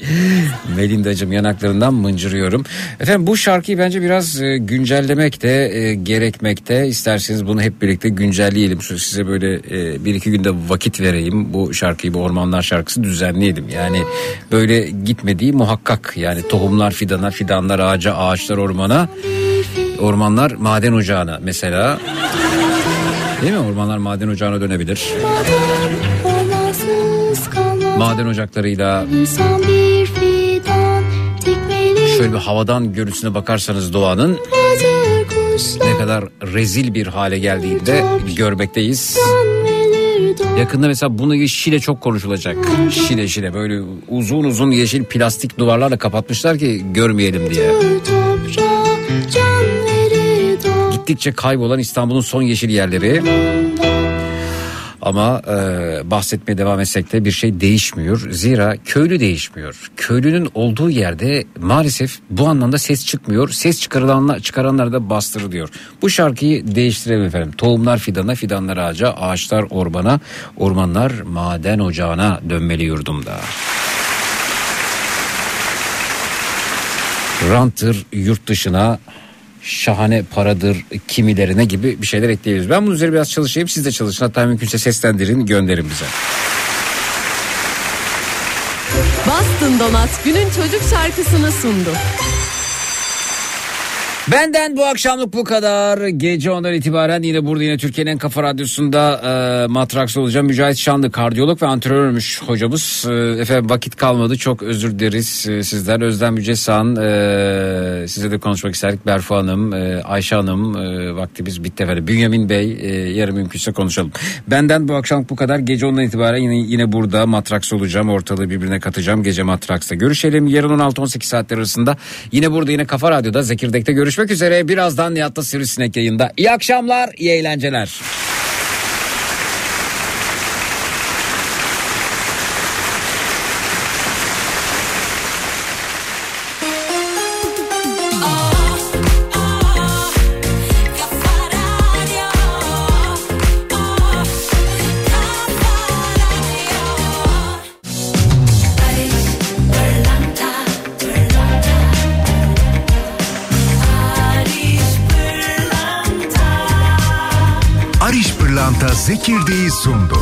Melinda'cığım yanaklarından mıncırıyorum. Efendim bu şarkıyı bence biraz e, güncellemek de e, gerekmekte. İsterseniz bunu hep birlikte güncelleyelim. Size böyle e, bir iki günde vakit vereyim. Bu şarkıyı bu Ormanlar şarkısı düzenleyelim. Yani böyle gitmediği muhakkak. Yani tohumlar fidana, fidanlar ağaca, ağaçlar ormana, ormanlar maden ocağına mesela. Değil mi? Ormanlar maden ocağına dönebilir. Maden ocaklarıyla şöyle bir havadan görüntüsüne bakarsanız doğanın ne kadar rezil bir hale geldiğini de görmekteyiz. Yakında mesela bunu Şile çok konuşulacak. Şile Şile böyle uzun uzun yeşil plastik duvarlarla kapatmışlar ki görmeyelim diye. Gittikçe kaybolan İstanbul'un son yeşil yerleri. Ama e, bahsetmeye devam etsek de bir şey değişmiyor. Zira köylü değişmiyor. Köylünün olduğu yerde maalesef bu anlamda ses çıkmıyor. Ses çıkarılanlar, çıkaranlar da bastırılıyor. Bu şarkıyı değiştirelim efendim. Tohumlar fidana, fidanlar ağaca, ağaçlar ormana, ormanlar maden ocağına dönmeli yurdumda. Ranttır yurt dışına şahane paradır kimilerine gibi bir şeyler ekleyebiliriz. Ben bunun üzerine biraz çalışayım siz de çalışın hatta mümkünse seslendirin gönderin bize. Bastın Donat günün çocuk şarkısını sundu. Benden bu akşamlık bu kadar. Gece ondan itibaren yine burada yine Türkiye'nin en kafa radyosunda e, matraks olacağım. Mücahit Şanlı kardiyolog ve antrenörmüş hocamız. E, efendim vakit kalmadı çok özür dileriz e, sizden. Özlem Yücesan e, size de konuşmak isterdik. Berfu Hanım, e, Ayşe Hanım e, vaktimiz bitti efendim. Bünyamin Bey e, yarın mümkünse konuşalım. Benden bu akşamlık bu kadar. Gece ondan itibaren yine, yine burada matraks olacağım. Ortalığı birbirine katacağım. Gece matraksta görüşelim. Yarın 16-18 saatler arasında yine burada yine Kafa Radyo'da Zekirdek'te görüşmek üzere. Birazdan Nihat'ta Sivrisinek yayında. İyi akşamlar, iyi eğlenceler. Sundo.